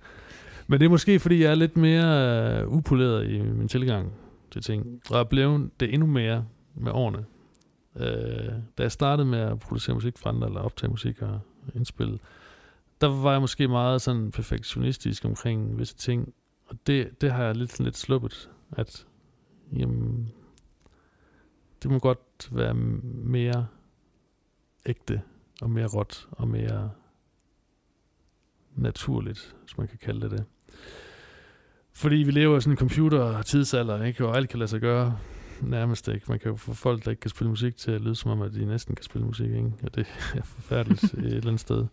men det er måske, fordi jeg er lidt mere uh, upoleret i min tilgang. til ting. Og er blevet det endnu mere med årene. Uh, da jeg startede med at producere musik for andre, eller optage musik og indspille, der var jeg måske meget sådan perfektionistisk omkring visse ting. Og det, det har jeg lidt, lidt sluppet, at jamen, det må godt være mere ægte, og mere råt, og mere naturligt, hvis man kan kalde det det. Fordi vi lever i sådan en computer-tidsalder, ikke? og alt kan lade sig gøre nærmest ikke. Man kan jo få folk, der ikke kan spille musik, til at lyde som om, at de næsten kan spille musik. Ikke? Og det er forfærdeligt et eller andet sted.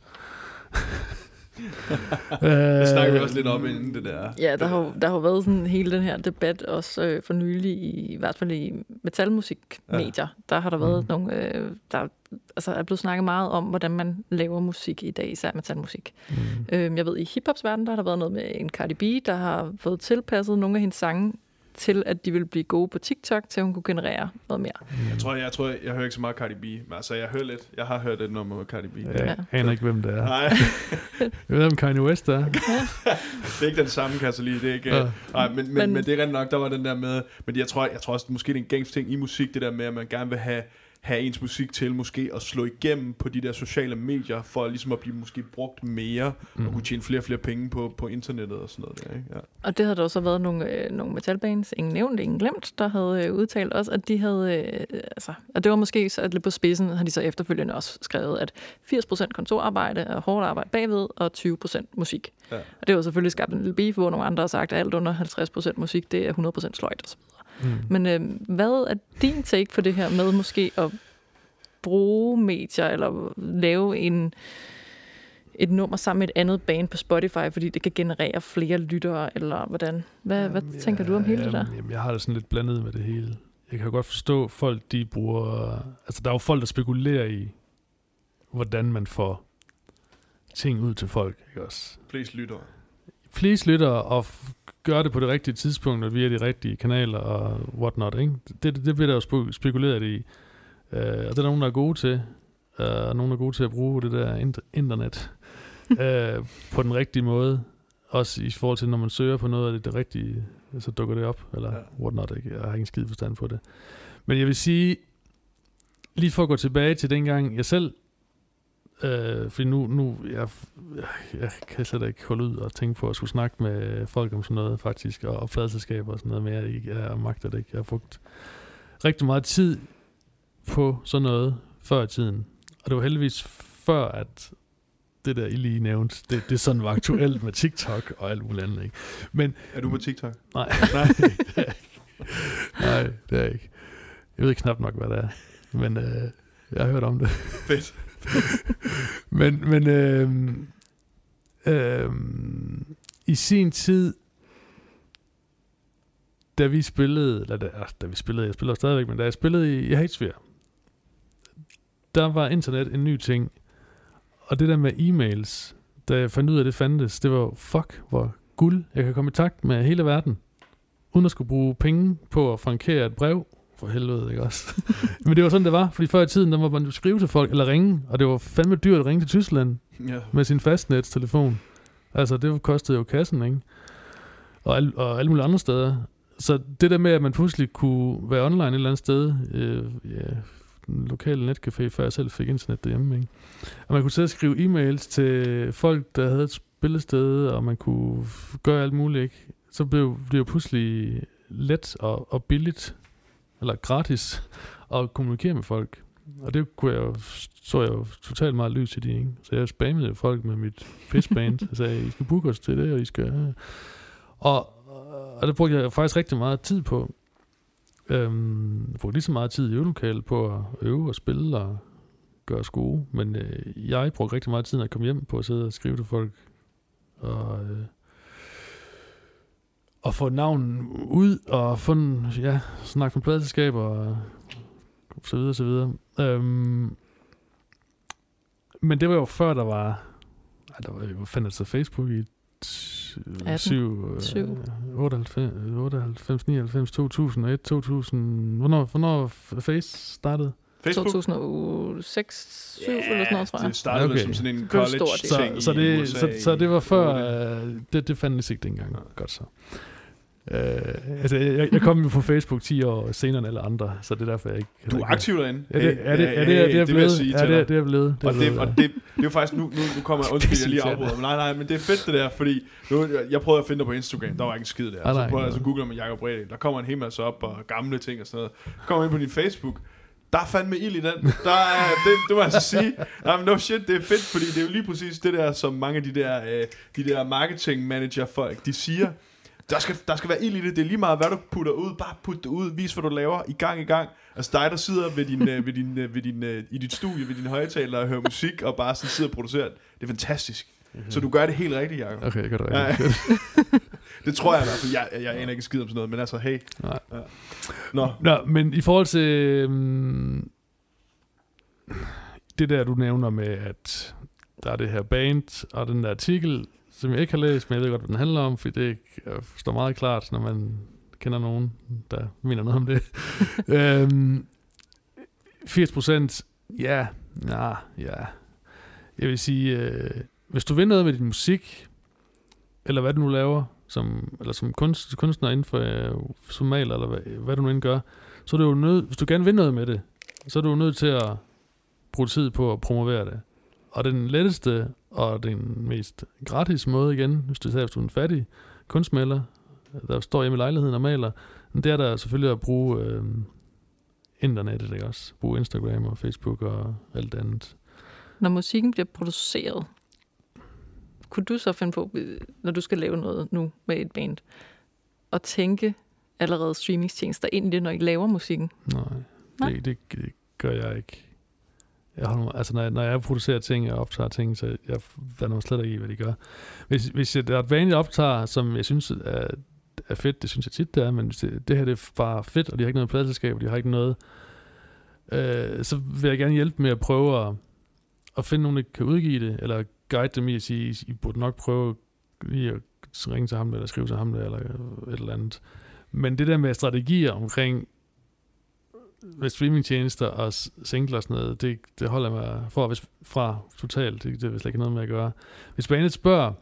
Det snakker vi også lidt om inden det der. Ja, der har, der har været sådan hele den her debat også øh, for nylig, i, i hvert fald i metalmusikmedier. Ja. Der har der været mm. nogle, øh, der altså, er blevet snakket meget om, hvordan man laver musik i dag, især metalmusik. Mm. Øh, jeg ved, i hiphops verden, der har der været noget med en Cardi B, der har fået tilpasset nogle af hendes sange til, at de ville blive gode på TikTok, til hun kunne generere noget mere. Mm. Jeg tror, jeg, tror, jeg, jeg hører ikke så meget Cardi B, men altså, jeg hører lidt. Jeg har hørt et nummer med Cardi B. Ja, jeg aner ikke, hvem det er. Nej. jeg ved, om Kanye West er. det er ikke den samme, kan jeg så lige. Det er ikke, ja. nej, men, men, men, men, det er rent nok, der var den der med, men jeg tror, jeg tror også, måske det er en gængs ting i musik, det der med, at man gerne vil have have ens musik til måske at slå igennem på de der sociale medier, for ligesom at blive måske brugt mere, mm. og kunne tjene flere og flere penge på, på internettet og sådan noget der, ikke? Ja. Og det havde der også været nogle, øh, nogle metalbands, ingen nævnt, ingen glemt, der havde øh, udtalt også, at de havde, øh, altså, og det var måske så, lidt på spidsen, har de så efterfølgende også skrevet, at 80% kontorarbejde er hårdt arbejde bagved, og 20% musik. Ja. Og det var selvfølgelig skabt en lille beef, hvor nogle andre har sagt, at alt under 50% musik, det er 100% sløjt osv. Mm. Men øh, hvad er din take på det her med måske at bruge medier, eller lave en, et nummer sammen med et andet band på Spotify, fordi det kan generere flere lyttere, eller hvordan? Hvad, jamen, hvad tænker ja, du om hele det der? Jamen, jeg har det sådan lidt blandet med det hele. Jeg kan godt forstå, folk de bruger... Altså, der er jo folk, der spekulerer i, hvordan man får ting ud til folk, ikke også? Flest lyttere. Flest lyttere, og gør det på det rigtige tidspunkt, og via de rigtige kanaler og whatnot. Ikke? Det, det bliver der jo spekuleret i. Uh, og det er der nogen, der er gode til. Uh, og nogen, der er gode til at bruge det der internet uh, på den rigtige måde. Også i forhold til, når man søger på noget af det, det rigtige, så dukker det op, eller ja. whatnot. Ikke? Jeg har ingen skid forstand på det. Men jeg vil sige, lige for at gå tilbage til dengang, jeg selv Øh, fordi nu, nu jeg, jeg kan slet ikke holde ud og tænke på at skulle snakke med folk om sådan noget faktisk, og opfladselskaber og sådan noget mere. Jeg, jeg magter det ikke. Jeg har brugt rigtig meget tid på sådan noget før i tiden. Og det var heldigvis før, at det der, I lige nævnte, det, det sådan var aktuelt med TikTok og alt muligt andet. Ikke? Men, er du på TikTok? Nej, nej, det er ikke. Nej, det er ikke. Jeg ved knap nok, hvad det er. Men øh, jeg har hørt om det. Fedt. men men øh, øh, i sin tid, da vi spillede, eller da, altså, da vi spillede, jeg spiller stadigvæk, men da jeg spillede i, i Hatesphere, der var internet en ny ting. Og det der med e-mails, da jeg fandt ud af, at det fandtes, det var fuck, hvor guld. Jeg kan komme i takt med hele verden, uden at skulle bruge penge på at frankere et brev, for helvede, ikke også? Men det var sådan, det var. Fordi før i tiden, der må man jo skrive til folk, eller ringe. Og det var fandme dyrt at ringe til Tyskland ja. med sin fastnetstelefon. Altså, det kostede jo kassen, ikke? Og, al, og alle mulige andre steder. Så det der med, at man pludselig kunne være online et eller andet sted, øh, ja, den lokale netcafé, før jeg selv fik internet derhjemme, ikke? Og man kunne sidde og skrive e-mails til folk, der havde et spillested, og man kunne gøre alt muligt, ikke? Så blev det jo pludselig let og, og billigt eller gratis, at kommunikere med folk. Og det kunne jeg jo, så jeg jo totalt meget lys i det, ikke? Så jeg spammede folk med mit fishband, og sagde, I skal booke os til det, og I skal... Øh. Og, og det brugte jeg faktisk rigtig meget tid på. Øhm, jeg brugte lige så meget tid i øvelokalet på at øve og spille og gøre os gode, men øh, jeg brugte rigtig meget tid, når jeg kom hjem på at sidde og skrive til folk. Og øh, at få navn ud og få en, ja, snakke med pladselskaber og så videre, så videre. Øhm, men det var jo før, der var, ej, der var jo fandt så Facebook i 7, 7. 98, 98, 99, 2001, 2000. Hvornår, hvornår Face startede? Facebook? 2006, 7 yeah, eller sådan noget, tror jeg. det startede okay. som sådan en college-ting så, så, det, så, så det var før, uh, det, det fandtes ikke dengang. Godt så. Øh, altså, jeg, jeg kom jo på Facebook 10 år senere end alle andre, så det er derfor, jeg ikke... Du er aktiv derinde. Ja, det, er det, er det, er det, er jeg blevet, ja, det, er- det er blevet. Det er Og det, blevet, og det, det er jo faktisk, nu, nu, nu kommer jeg, undskyld, jeg lige Det er afbryder, men nej, nej, men det er fedt det der, fordi nu, jeg, prøvede at finde dig på Instagram, der var ikke en skid der. Ah, så prøvede jeg, så googler man Jacob Brede, der kommer en hel masse op, og gamle ting og sådan noget. Kommer ind på din Facebook, der er fandme ild i den. Der er, det, det må jeg altså sige. Jamen, no shit, det er fedt, fordi det er jo lige præcis det der, som mange af de der, øh, de der marketing manager folk, de siger. Der skal, der skal være ild i det. Det er lige meget, hvad du putter ud. Bare put det ud. Vis, hvad du laver. I gang i gang. Altså dig, der sidder ved din, øh, ved din, øh, ved din, øh, i dit studie, ved din højtaler og hører musik, og bare sådan sidder og producerer. Det er fantastisk. Mm-hmm. Så du gør det helt rigtigt, Jacob. Okay, jeg gør det Ja, rigtigt. Det tror jeg i hvert fald. Jeg, jeg, jeg aner ikke en skid om sådan noget, men altså, hey. Nej. Ja. Nå, Nå, men i forhold til um, det der, du nævner med, at der er det her band, og den der artikel, som jeg ikke har læst, men jeg ved godt, hvad den handler om, for det står meget klart, når man kender nogen, der mener noget om det. øhm, 80 procent, ja, ja, ja. Jeg vil sige, øh, hvis du vil noget med din musik, eller hvad du nu laver, som, eller som kunst, kunstner inden for, øh, som maler, eller hvad, hvad du nu end gør, så er du jo nødt, hvis du gerne vil noget med det, så er du jo nødt til at bruge tid på at promovere det. Og den letteste og den mest gratis måde igen, hvis du, hvis du er en fattig kunstmaler, der står hjemme i lejligheden og maler, det er der selvfølgelig at bruge øh, internettet, ikke også? Bruge Instagram og Facebook og alt andet. Når musikken bliver produceret, kunne du så finde på, når du skal lave noget nu med et band, at tænke allerede streamingstjenester ind i det, når I laver musikken? Nej, Nej. det, det, det gør jeg ikke. Jeg holder mig, altså når jeg, når jeg producerer ting og optager ting, så jeg blander mig slet ikke i, hvad de gør. Hvis, hvis jeg, der er et vanligt optager, som jeg synes er, er fedt, det synes jeg tit, det er, men hvis det, det her det er bare fedt, og de har ikke noget pladselskab, og de har ikke noget, øh, så vil jeg gerne hjælpe med at prøve at, at finde nogen, der kan udgive det, eller guide dem i at sige, I burde nok prøve lige at ringe til ham, eller skrive til ham, eller et eller andet. Men det der med strategier omkring Mm. med streamingtjenester og singler og sådan noget, det, det holder jeg mig for, hvis, fra totalt. Det, det er slet ikke noget med at gøre. Hvis bandet spørger,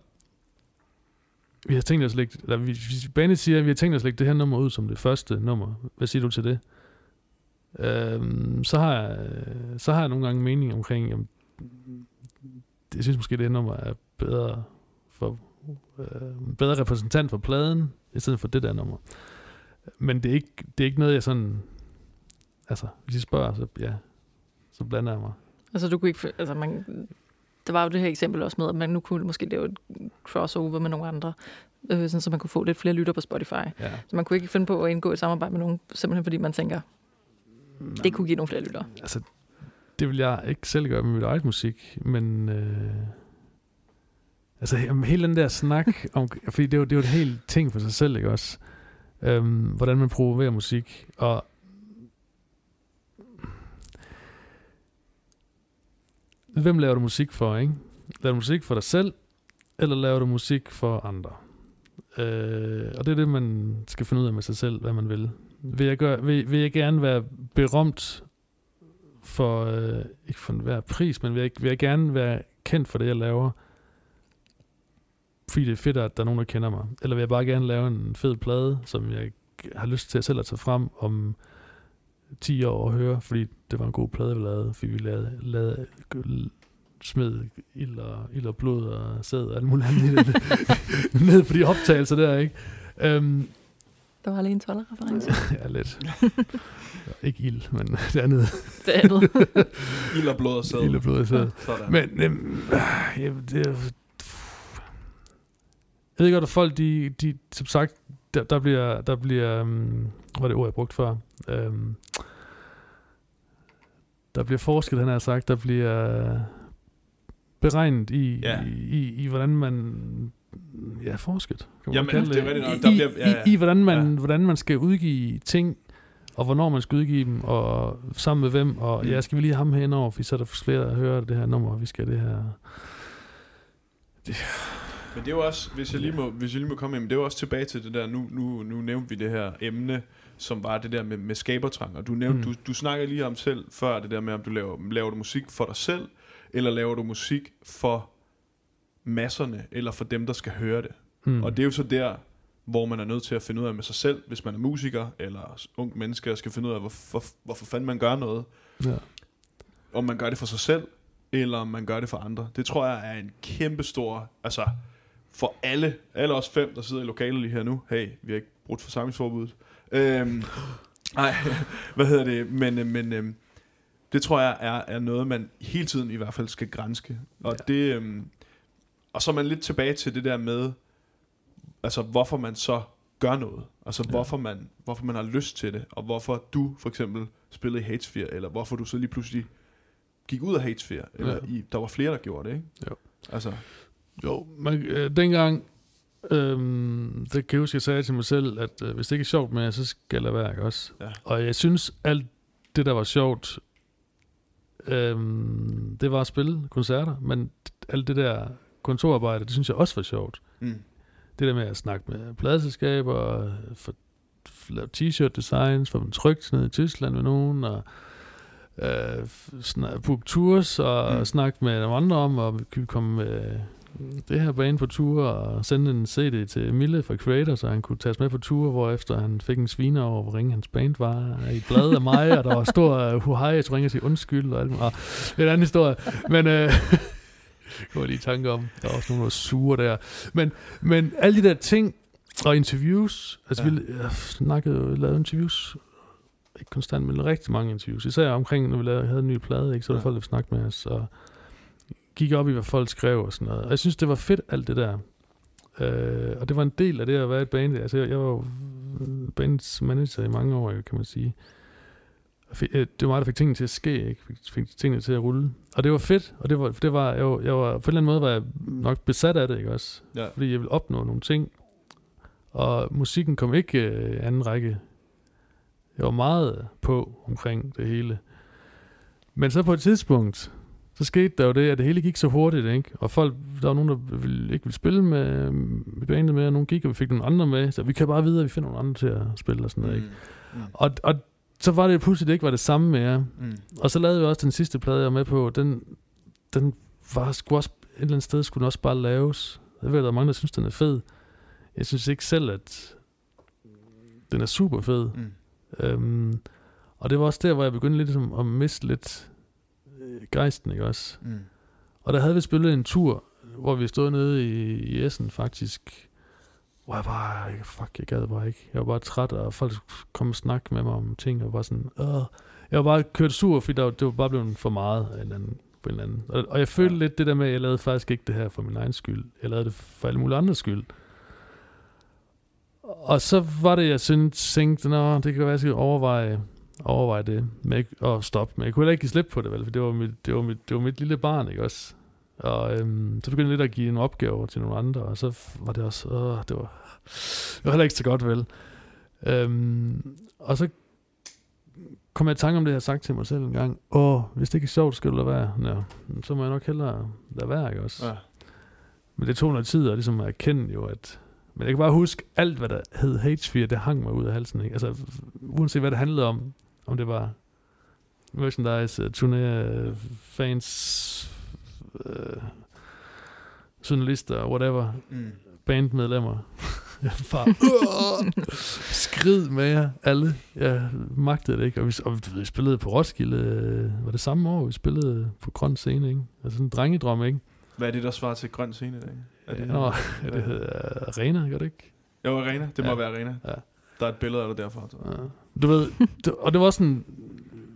vi har tænkt os at lægge, eller hvis hvis bandet siger, at vi har tænkt os at lægge det her nummer ud som det første nummer, hvad siger du til det? Øhm, så, har jeg, så har jeg nogle gange mening omkring, jamen, jeg synes måske, det her nummer er bedre for øh, bedre repræsentant for pladen, i stedet for det der nummer. Men det er ikke, det er ikke noget, jeg sådan... Altså, hvis I spørger, så ja, så blander jeg mig. Altså, du kunne ikke... Altså, man, der var jo det her eksempel også med, at man nu kunne måske lave et crossover med nogle andre, øh, sådan, så man kunne få lidt flere lytter på Spotify. Ja. Så man kunne ikke finde på at indgå et samarbejde med nogen, simpelthen fordi man tænker, det kunne give nogle flere lyttere. Altså, det vil jeg ikke selv gøre med mit eget musik, men... Øh, altså, hele den der snak om... Fordi det er jo, det er jo et helt ting for sig selv, ikke også? Øhm, hvordan man promoverer musik, og... Hvem laver du musik for, ikke? Laver du musik for dig selv, eller laver du musik for andre? Øh, og det er det, man skal finde ud af med sig selv, hvad man vil. Vil jeg, gøre, vil, vil jeg gerne være berømt for, øh, ikke for enhver pris, men vil jeg, vil jeg gerne være kendt for det, jeg laver, fordi det er fedt, at der er nogen, der kender mig. Eller vil jeg bare gerne lave en fed plade, som jeg har lyst til selv at tage frem om 10 år og høre, fordi det var en god plade, vi lavede, fordi vi lavede, lavede smed ild og, ild og blod og sæd og alt muligt andet i det. ned på de optagelser der, ikke? Um, Der var lige en 12-reference. ja, lidt. ikke ild, men det andet. Det andet. ild og blod og sæd. Ild og blod og sæd. Sådan. Men øhm, ja, det er, jeg ved godt, at folk, de, de som sagt, der, der bliver, der bliver, um, hvad er det ord, jeg brugt før? Um, der bliver forsket, han har sagt, der bliver beregnet i, Ja. i, i, i, hvordan man, ja, forsket, kan man Jamen, kalde det er rigtigt nok. I, Der i, bliver- ja, ja. i, i, hvordan man, Ja. hvordan man skal udgive ting, og hvornår man skal udgive dem, og sammen med hvem, og Mm. ja, skal vi lige have ham henover, for så er der flere, der hører det her nummer, og vi skal det her. Men det er jo også, hvis jeg lige må, hvis jeg lige må komme ind, men det er jo også tilbage til det der, nu, nu, nu nævnte vi det her emne, som var det der med, med skabertrang, og du, nævnte, mm. Du, du snakker lige om selv før, det der med, om du laver, laver du musik for dig selv, eller laver du musik for masserne, eller for dem, der skal høre det. Mm. Og det er jo så der, hvor man er nødt til at finde ud af med sig selv, hvis man er musiker eller ung menneske, og skal finde ud af, hvorfor, hvorfor fanden man gør noget. Ja. Om man gør det for sig selv, eller om man gør det for andre. Det tror jeg er en kæmpe stor, altså for alle, alle os fem, der sidder i lokalet lige her nu. Hey, vi har ikke brugt forsamlingsforbuddet. Øhm, nej, hvad hedder det? Men, øh, men øhm, det tror jeg er, er noget, man hele tiden i hvert fald skal grænske. Og Ja. det, øhm, og så er man lidt tilbage til det der med, altså hvorfor man så gør noget. Altså Ja. hvorfor, man, hvorfor man har lyst til det, og hvorfor du for eksempel spillede i Hatesphere, eller hvorfor du så lige pludselig gik ud af Hatesphere, eller Ja. i, der var flere, der gjorde det, ikke? Jo. Altså, Jo, man, øh, dengang, øhm, det kan jeg huske, jeg sagde til mig selv, at øh, hvis det ikke er sjovt med, så skal jeg lade være, ikke også? Ja. Og jeg synes, alt det, der var sjovt, øhm, det var at spille koncerter, men alt det der kontorarbejde, det synes jeg også var sjovt. mm. Det der med at snakke med pladselskaber, for, lave t-shirt designs, få dem trygt ned i Tyskland med nogen, og øh, booke tours, og Mm. snakke med nogle andre om, og vi kan komme med det her bane på tur, og sende en CD til Mille fra Creator, så han kunne tages med på tur, hvor efter han fik en sviner over, hvor ringe hans band var i et blad af mig, og der var stor uh, huhej, jeg sige undskyld, og alt muligt. Og det er en anden historie, men... Øh, det var lige i tanke om. Der var også nogen, der var sure der. Men, men alle de der ting, og interviews, altså Ja. vi jeg snakkede lavede interviews, ikke konstant, men rigtig mange interviews, især omkring, når vi lavede, havde en ny plade, ikke? så var der Ja. folk, der ville snakke med os, og gik op i, hvad folk skrev og sådan noget. Og jeg synes, det var fedt, alt det der. Øh, og det var en del af det at være et band. Altså, jeg, jeg var jo bandets manager i mange år, kan man sige. Øh, Det var mig, der fik tingene til at ske, ikke? Fik, fik tingene til at rulle. Og det var fedt, og det var, det var, jeg, var, jeg var, på en eller anden måde var jeg nok besat af det, ikke også? Ja. Fordi jeg ville opnå nogle ting. Og musikken kom ikke øh, anden række. Jeg var meget på omkring det hele. Men så på et tidspunkt, så skete der jo det, at det hele gik så hurtigt, ikke? Og folk, der var nogen, der ville, ikke ville spille med, med bandet med, og nogen gik, og vi fik nogle andre med. Så vi kan bare vide, at vi finder nogle andre til at spille og sådan noget, ikke? Mm. Og, og så var det pludselig, det ikke var det samme mere. Mm. Og så lavede vi også den sidste plade, jeg var med på. Den, den var sgu også, et eller andet sted skulle den også bare laves. Jeg ved, der er mange, der synes, den er fed. Jeg synes ikke selv, at den er super fed. Mm. Øhm, og det var også der, hvor jeg begyndte lidt som at miste lidt gejsten, ikke også? Mm. Og der havde vi spillet en tur, hvor vi stod nede i, i Essen faktisk, hvor jeg bare, fuck, jeg gad bare ikke. Jeg var bare træt, og folk kom og snakke med mig om ting, og var sådan, Åh. jeg var bare kørt sur, fordi der, det var bare blevet for meget af en anden, på en eller anden. Og, og jeg følte ja. lidt det der med, at jeg lavede faktisk ikke det her for min egen skyld. Jeg lavede det for alle mulige andres skyld. Og så var det, jeg synes, tænkte, nå, det kan være, at jeg skal overveje, overveje det med ikke at stoppe. Men jeg kunne heller ikke give slip på det, vel, for det var mit, det var mit, det var mit lille barn, ikke også? Og øhm, så begyndte jeg lidt at give en opgave til nogle andre, og så var det også, åh, det var, det var heller ikke så godt, vel? Øhm, og så kom jeg i tanke om det, jeg har sagt til mig selv en gang. Åh, hvis det ikke er sjovt, skal du lade være. Ja, så må jeg nok hellere lade være, ikke også? Ja. Men det tog noget tid at, ligesom erkende jo, at... Men jeg kan bare huske, alt hvad der hed H4, det hang mig ud af halsen. Ikke? Altså, uanset hvad det handlede om. Om det var merchandise, uh, turné, uh, fans, uh, journalister, whatever, Mm. bandmedlemmer. Bare, skrid med jer, alle. Jeg magtede det ikke. Og vi, og vi spillede på Roskilde, øh, var det samme år, vi spillede på Grøn Scene, ikke? Altså sådan en drengedrøm, ikke? Hvad er det, der svarer til grøn scene i dag? Er det, Ja, Nå, det hedder Arena, gør det ikke? Jo, Arena. Det må Ja. være Arena. Ja. Der er et billede af dig derfra. Ja. Du ved, det, og det var sådan,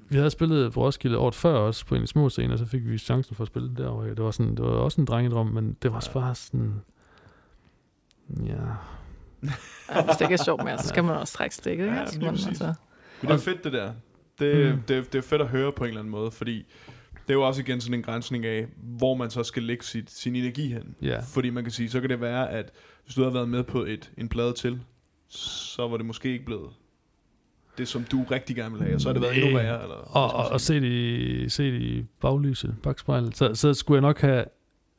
vi havde spillet på Roskilde året før også på en små scener, så fik vi chancen for at spille derovre. Det var, sådan, det var også en drengedrøm, men det var også bare sådan, ja, Ja, hvis det ikke er sjovt mere, så skal man også trække stikket, ikke? Ja, Altså, altså, Men det er fedt, det der. Det, mm. Det, det er fedt at høre på en eller anden måde, fordi det er jo også igen sådan en grænsning af, hvor man så skal lægge sit, sin energi hen. ja. Fordi man kan sige, så kan det være, at hvis du havde været med på et, en plade til, så var det måske ikke blevet det, som du rigtig gerne vil have, og så har det været endnu værre. Eller, Og, og, og se det, i- se det i baglyset, bagspejlet, så, så skulle jeg nok have,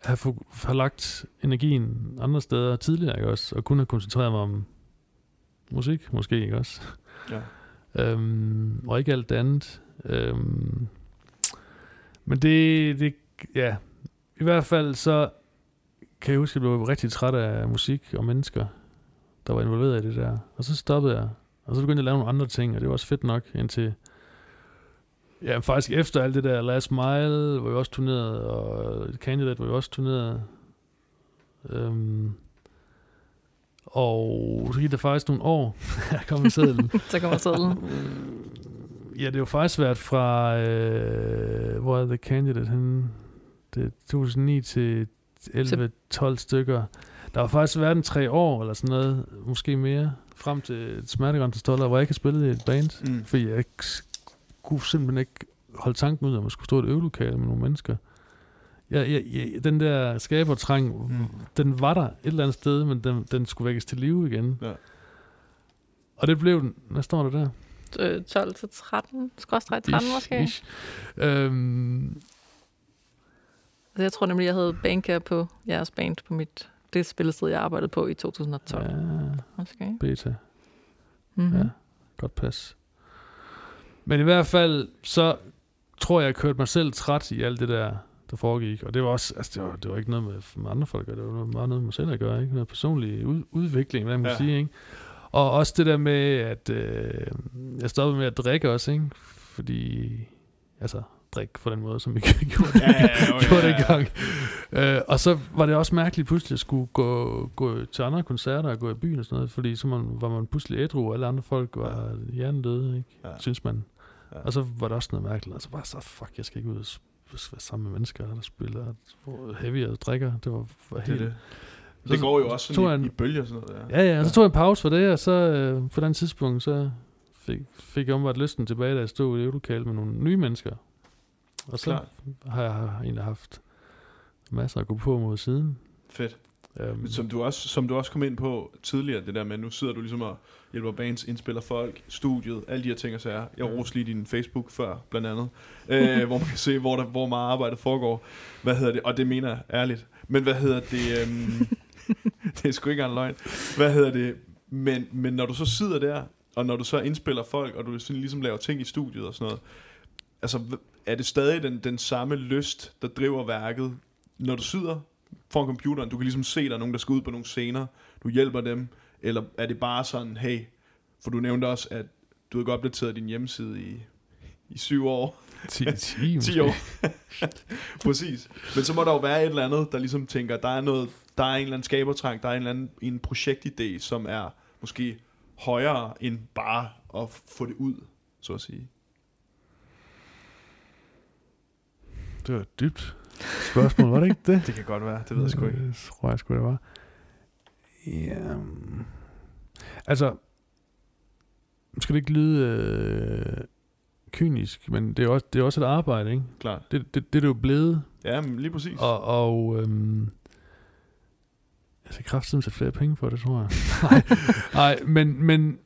have, have lagt energien andre steder tidligere, ikke også? Og kun have koncentreret mig om musik, måske, ikke også? Ja. Øhm, og ikke alt det andet. Øhm, men det, det, ja, i hvert fald så kan jeg huske, at jeg blev rigtig træt af musik og mennesker, der var involveret i det der. Og så stoppede jeg. Og så begyndte jeg at lave nogle andre ting, og det var også fedt nok indtil... Ja, faktisk efter alt det der Last Mile, hvor vi også turnerede, og Candidate, hvor vi også turnerede. Øhm, og så gik der faktisk nogle år, jeg kom i sedlen. Så kommer sædlen. Ja, det har jo faktisk været fra, øh, hvor er The Candidate henne? Det er 2009 til 11-12 stykker. Der har faktisk været en tre år, eller sådan noget, måske mere, frem til Smertegrænsestoller, hvor jeg ikke har spillet i et band. Mm. Fordi jeg ikke kunne simpelthen ikke holde tanken ud, at man skulle stå i et øvelokale med nogle mennesker. Jeg, jeg, jeg, den der skabertrang, Mm. den var der et eller andet sted, men den, den skulle vækkes til live igen. Ja. Og det blev den. Hvad står der der? Øh, 12 til 13, skråstreg 13 Ish, måske. ish. Øhm, Altså, jeg tror nemlig, jeg havde bandcare på jeres band på mit det spillested, jeg arbejdede på i 2012. Ja. Måske. beta. Mm-hmm. Ja, godt pas. Men i hvert fald, så tror jeg, jeg kørte mig selv træt i alt det der, der foregik. Og det var også, altså det var, det var ikke noget med, andre folk, at gøre, det var noget- meget noget med mig selv at gøre, ikke? Noget personlig ud, udvikling, hvad man ja. sige, ikke? Og også det der med, at øh, jeg stoppede med at drikke også, ikke? Fordi, altså, drikke på den måde, som vi gjorde, Ja, ja, jo, gjorde ja, ja. dengang. Øh, og så var det også mærkeligt pludselig at skulle gå, gå til andre koncerter og gå i byen og sådan noget, fordi så man, var man pludselig ædru, og alle andre folk var ja. hjernedøde, ikke? Ja. Ja. synes man. Ja. Ja. Og så var det også noget mærkeligt, altså bare så, fuck, jeg skal ikke ud og være sammen med mennesker, der spiller heavy og drikker. Det var, var Det, helt... det. Så- det går jo også sådan jeg i, en- i bølger og sådan noget. Ja, ja, og så tog jeg en pause for det, og så øh, på den tidspunkt, så fik, fik jeg omvært lysten tilbage, da jeg stod i øvelokale med nogle nye mennesker. Og så Klart. har jeg egentlig haft masser at gå på mod siden. Fedt. Um, som du, også, som du også kom ind på tidligere, det der med, nu sidder du ligesom og hjælper bands, indspiller folk, studiet, alle de her ting og sager. Jeg Mm. roste lige din Facebook før, blandt andet, øh, hvor man kan se, hvor, der, hvor meget arbejde foregår. Hvad hedder det? Og det mener jeg ærligt. Men hvad hedder det? Øhm, det er sgu ikke engang løgn. Hvad hedder det? Men, men når du så sidder der, og når du så indspiller folk, og du sådan ligesom laver ting i studiet og sådan noget, altså er det stadig den, den samme lyst, der driver værket, når du sidder foran computeren, du kan ligesom se, der er nogen, der skal ud på nogle scener, du hjælper dem, eller er det bare sådan, hey, for du nævnte også, at du havde godt opdateret din hjemmeside i, i syv år, 10, 10, 10 måske. år. Præcis. Men så må der jo være et eller andet, der ligesom tænker, der er noget, der er en eller anden skabertrang, der er en eller anden en projektidé, som er måske højere end bare at få det ud, så at sige. Det var et dybt spørgsmål, var det ikke det? Det kan godt være, det ved jeg sgu ikke. Det tror jeg sgu, det var. Ja, altså, skal det ikke lyde øh, kynisk, men det er, også, det er også et arbejde, ikke? Klart. Det, det, det er det jo blevet, Ja, men lige præcis. og, og øhm, jeg skal kraftigt til flere penge for det, tror jeg. nej, men, men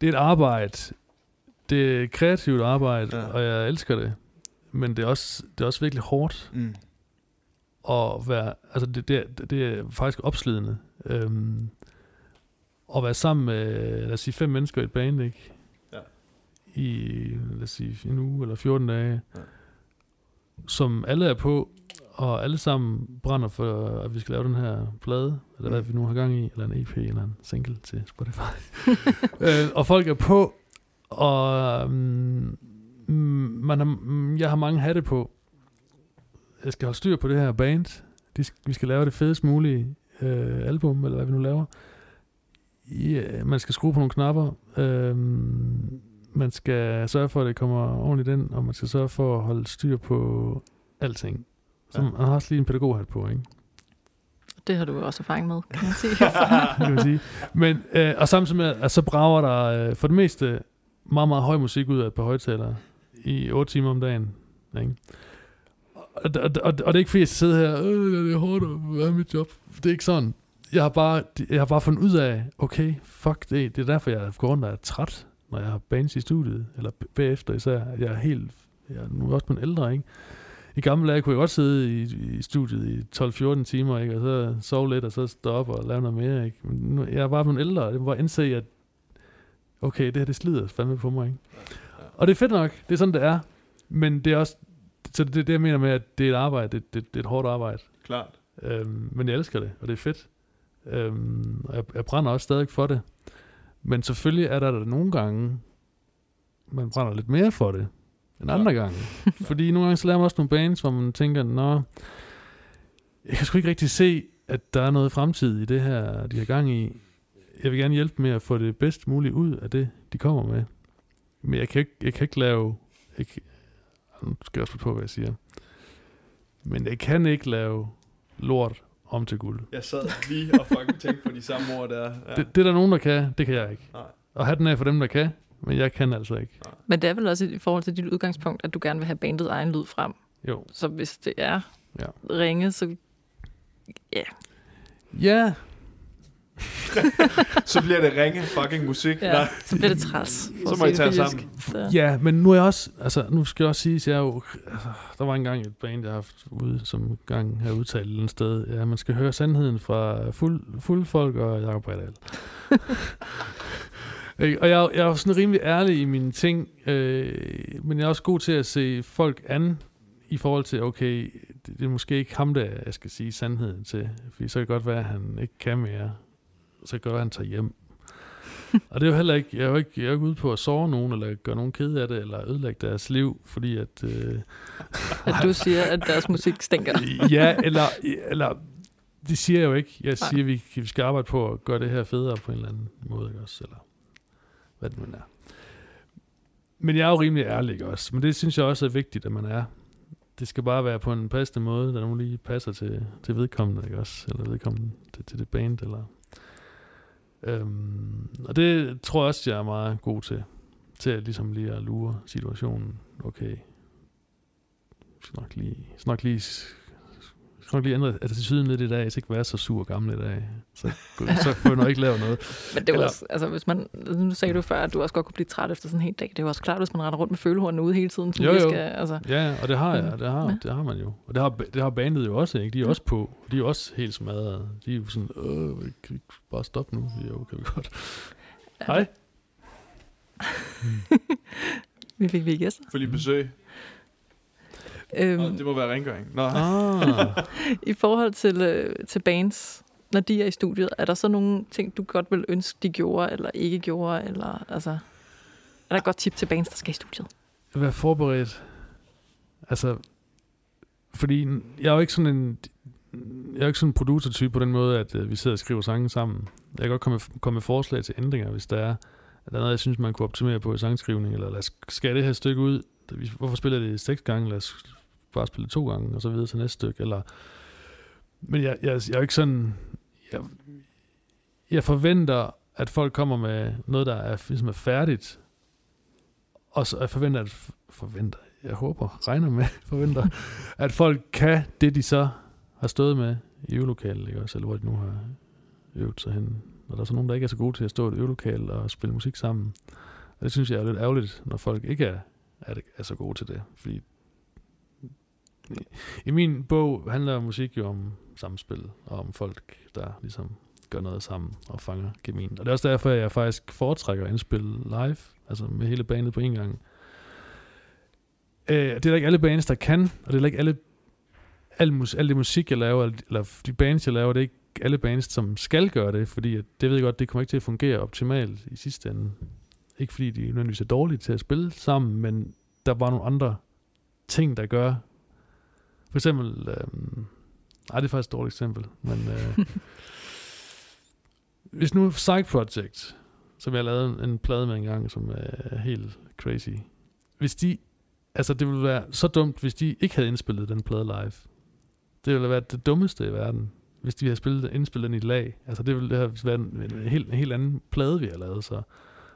det er et arbejde. Det er et kreativt arbejde, Ja. og jeg elsker det. Men det er også, det er også virkelig hårdt Mm. at være, altså det, det, er- det er faktisk opslidende. Øhm, at være sammen med, lad os sige, fem mennesker i et band, ikke? Ja. I, lad os sige, en uge eller 14 dage. Ja. Som alle er på, og alle sammen brænder for, at vi skal lave den her plade, eller hvad Mm. vi nu har gang i, eller en EP, eller en single til Spotify. øh, og folk er på, og um, man har, mm, jeg har mange hatte på. Jeg skal holde styr på det her band. De, vi skal lave det fedest mulige øh, album, eller hvad vi nu laver. Ja, man skal skrue på nogle knapper. Øhm, man skal sørge for, at det kommer ordentligt ind, og man skal sørge for at holde styr på alting. Så Ja. har også lige en pædagoghat på, ikke? Det har du også erfaring med, kan man sige. kan man sige. Men, øh, og samtidig med, at så brager der øh, for det meste meget, meget høj musik ud af et par højtalere i 8 timer om dagen. Ikke? Og, og, og, og det er ikke fordi, jeg sidder her, øh, det er hårdt at være mit job. Det er ikke sådan. Jeg har bare, jeg har bare fundet ud af, okay, fuck det. Det er derfor, jeg går rundt og er træt, når jeg har bands i studiet, eller bagefter især. Jeg er helt, jeg er nu også blevet ældre, ikke? I gamle dage kunne jeg godt sidde i, i studiet i 12-14 timer, ikke? og så sove lidt, og så stå op og lave noget mere. Ikke? Men nu, jeg er bare blevet ældre, og jeg må bare indse, at okay, det her det slider fandme på mig. Ikke? Og det er fedt nok, det er sådan, det er. Men det er også, så det er det, jeg mener med, at det er et arbejde, det, det, det er et hårdt arbejde. Klart. Øhm, men jeg elsker det, og det er fedt. Øhm, og jeg, jeg brænder også stadig for det. Men selvfølgelig er der, der nogle gange, man brænder lidt mere for det, end andre Ja. gange. Fordi nogle gange så laver man også nogle bands, hvor man tænker, nå, jeg kan sgu ikke rigtig se, at der er noget fremtid i det her, de har gang i. Jeg vil gerne hjælpe med at få det bedst muligt ud af det, de kommer med. Men jeg kan ikke, jeg kan ikke lave... Jeg, kan- nu skal jeg også på, hvad jeg siger. Men jeg kan ikke lave lort om til guld. Jeg sad lige og fucking tænkte på de samme ord der. Ja. Det, det er der nogen, der kan. Det kan jeg ikke. Nej. Og hatten af for dem, der kan. Men jeg kan altså ikke. Men det er vel også i forhold til dit udgangspunkt, at du gerne vil have bandet egen lyd frem. Jo. Så hvis det er Ja. ringe, så Ja, Så bliver det ringe fucking musik. ja, Nej. så bliver det træs. for Så må I tage sammen. Så- Ja, men nu er jeg også, altså nu skal jeg også sige, at jeg er jo, altså, der var engang et band, jeg har haft ude, som gang har udtalt et sted, ja, man skal høre sandheden fra fuld, fuld folk og Jacob Bredal. Ikke? og jeg, jeg er sådan rimelig ærlig i mine ting, øh, men jeg er også god til at se folk an i forhold til, okay, det, det er måske ikke ham, der jeg skal sige sandheden til, fordi så kan det godt være, at han ikke kan mere. Så kan det godt være, at han tager hjem. Og det er jo heller ikke, jeg er jo ikke, jeg er ikke ude på at såre nogen, eller gøre nogen ked af det, eller ødelægge deres liv, fordi at... Øh, At du siger, at deres musik stinker. ja, eller, eller det siger jeg jo ikke. Jeg siger, at vi, vi skal arbejde på at gøre det her federe på en eller anden måde, ikke også? Eller hvad det nu er. Men jeg er jo rimelig ærlig, også? Men det synes jeg også er vigtigt, at man er. Det skal bare være på en passende måde, der nogen lige passer til, til vedkommende, ikke også? Eller vedkommende til, til det band, eller... Øhm, og det tror jeg også, jeg er meget god til. Til at ligesom lige at lure situationen. Okay, Snak skal nok lige, snak skal nok lige, jeg skal nok lige ændre attituden lidt i dag, jeg skal ikke være så sur og gammel i dag. Så, så får jeg nok ikke lavet noget. Men det Eller- også, altså hvis man, nu sagde du før, at du også godt kunne blive træt efter sådan en hel dag. Det er jo også klart, hvis man render rundt med følehornene ude hele tiden. som Jo, vi jo. Skal, altså, Ja, og det har jeg, det har, Ja. det har man jo. Og det har, det har bandet jo også, ikke? De er Ja. også på. De er også helt smadret. De er jo sådan, øh, kan vi bare stoppe nu? Jo, kan vi godt. Hej. vi fik vi gæster. For lige besøg. Øhm, Nå, det må være rengøring. Nå. Ah. I forhold til, øh, til bands, når de er i studiet, er der så nogle ting, du godt vil ønske, de gjorde, eller ikke gjorde? Eller, altså, er der et godt tip til bands, der skal i studiet? Være forberedt. Altså, fordi jeg er jo ikke sådan en, jeg er jo ikke sådan en producer-type på den måde, at øh, vi sidder og skriver sange sammen. Jeg kan godt komme, komme med forslag til ændringer, hvis der er, at der er noget, jeg synes, man kunne optimere på i sangskrivning, eller lad os skære det her stykke ud. Hvorfor spiller det seks gange? Lad os bare spille to gange, og så videre til næste stykke. Eller, men jeg, jeg, jeg er jo ikke sådan... Jeg, jeg forventer, at folk kommer med noget, der er, ligesom er færdigt, og så jeg forventer, at forventer, jeg håber, regner med, forventer, at folk kan det, de så har stået med i øvelokalet, ikke også, eller hvor de nu har øvet sig hen. Og der er så nogen, der ikke er så gode til at stå i et øvelokal og spille musik sammen. Og det synes jeg er lidt ærgerligt, når folk ikke er, er, er så gode til det. Fordi i- min bog handler musik jo om samspil, og om folk, der ligesom gør noget sammen og fanger kemien. Og det er også derfor, at jeg faktisk foretrækker at indspille live, altså med hele bandet på en gang. Øh, det er da ikke alle bands, der kan, og det er da ikke alle, al, mus, al det musik, jeg laver, eller de bands, jeg laver, det er ikke alle bands, som skal gøre det, fordi at det ved jeg godt, det kommer ikke til at fungere optimalt i sidste ende. Ikke fordi de nødvendigvis er dårlige til at spille sammen, men der var nogle andre ting, der gør. For eksempel, øhm, nej, det er faktisk et dårligt eksempel, men øh, hvis nu Psych Project, som jeg lavede en plade med engang, som er helt crazy, hvis de, altså det ville være så dumt, hvis de ikke havde indspillet den plade live. Det ville være det dummeste i verden, hvis de havde spillet, indspillet den i lag. Altså det ville have været en, en, helt, en helt anden plade, vi har lavet, så.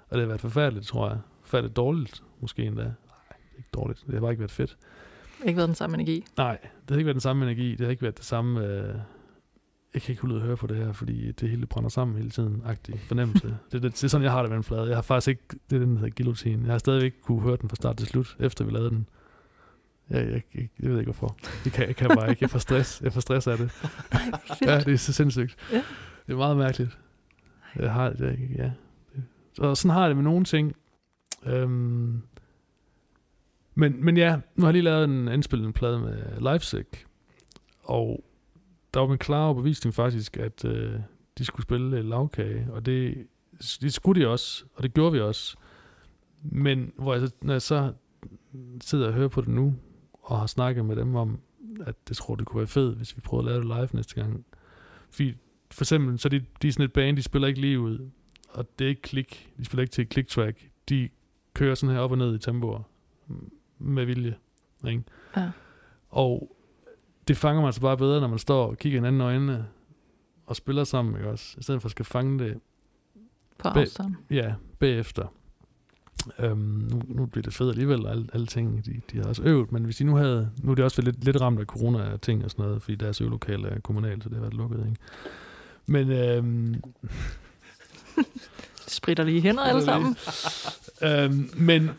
Og det har været forfærdeligt, tror jeg. Forfærdeligt dårligt, måske endda. Nej, ikke dårligt. Det har bare ikke været fedt. Ikke været den samme energi. Nej, det har ikke været den samme energi. Det har ikke været det samme... Øh, jeg kan ikke holde at høre på det her, fordi det hele brænder sammen hele tiden. Agtig fornemmelse. det, det, det, er sådan, jeg har det med en flade. Jeg har faktisk ikke... Det er den, der hedder guillotine. Jeg har stadigvæk ikke kunne høre den fra start til slut, efter vi lavede den. Jeg, jeg, jeg, jeg ved ikke hvorfor. Det kan, jeg kan bare ikke. Jeg får stress. Jeg får stress af det. Ja, det er så sindssygt. Ja. Det er meget mærkeligt. Jeg har det, ja. Og sådan har jeg det med nogle ting. Øhm, men, men ja, nu har jeg lige lavet en indspillet en plade med Leipzig, og der var min klare overbevisning faktisk, at øh, de skulle spille lavkage, og det, det skulle de også, og det gjorde vi også. Men hvor jeg, når jeg så sidder og hører på det nu, og har snakket med dem om, at det tror, det kunne være fedt, hvis vi prøvede at lave det live næste gang. Fordi for eksempel, så de, de er sådan et band, de spiller ikke lige ud, og det er ikke klik, de spiller ikke til et click track. De kører sådan her op og ned i tempoer med vilje. Ikke? Ja. Og det fanger man altså bare bedre, når man står og kigger hinanden i øjnene og spiller sammen, ikke også? I stedet for at skal fange det, På afstand. ja, bagefter. Øhm, nu, nu bliver det fedt alligevel, alle, alle ting, de, de har også øvet, men hvis de nu havde, nu er det også lidt, lidt ramt af corona og ting og sådan noget, fordi deres øvelokale er kommunalt, så det har været lukket, ikke? Men øhm, Spritter lige hænder alle sammen. Øhm, men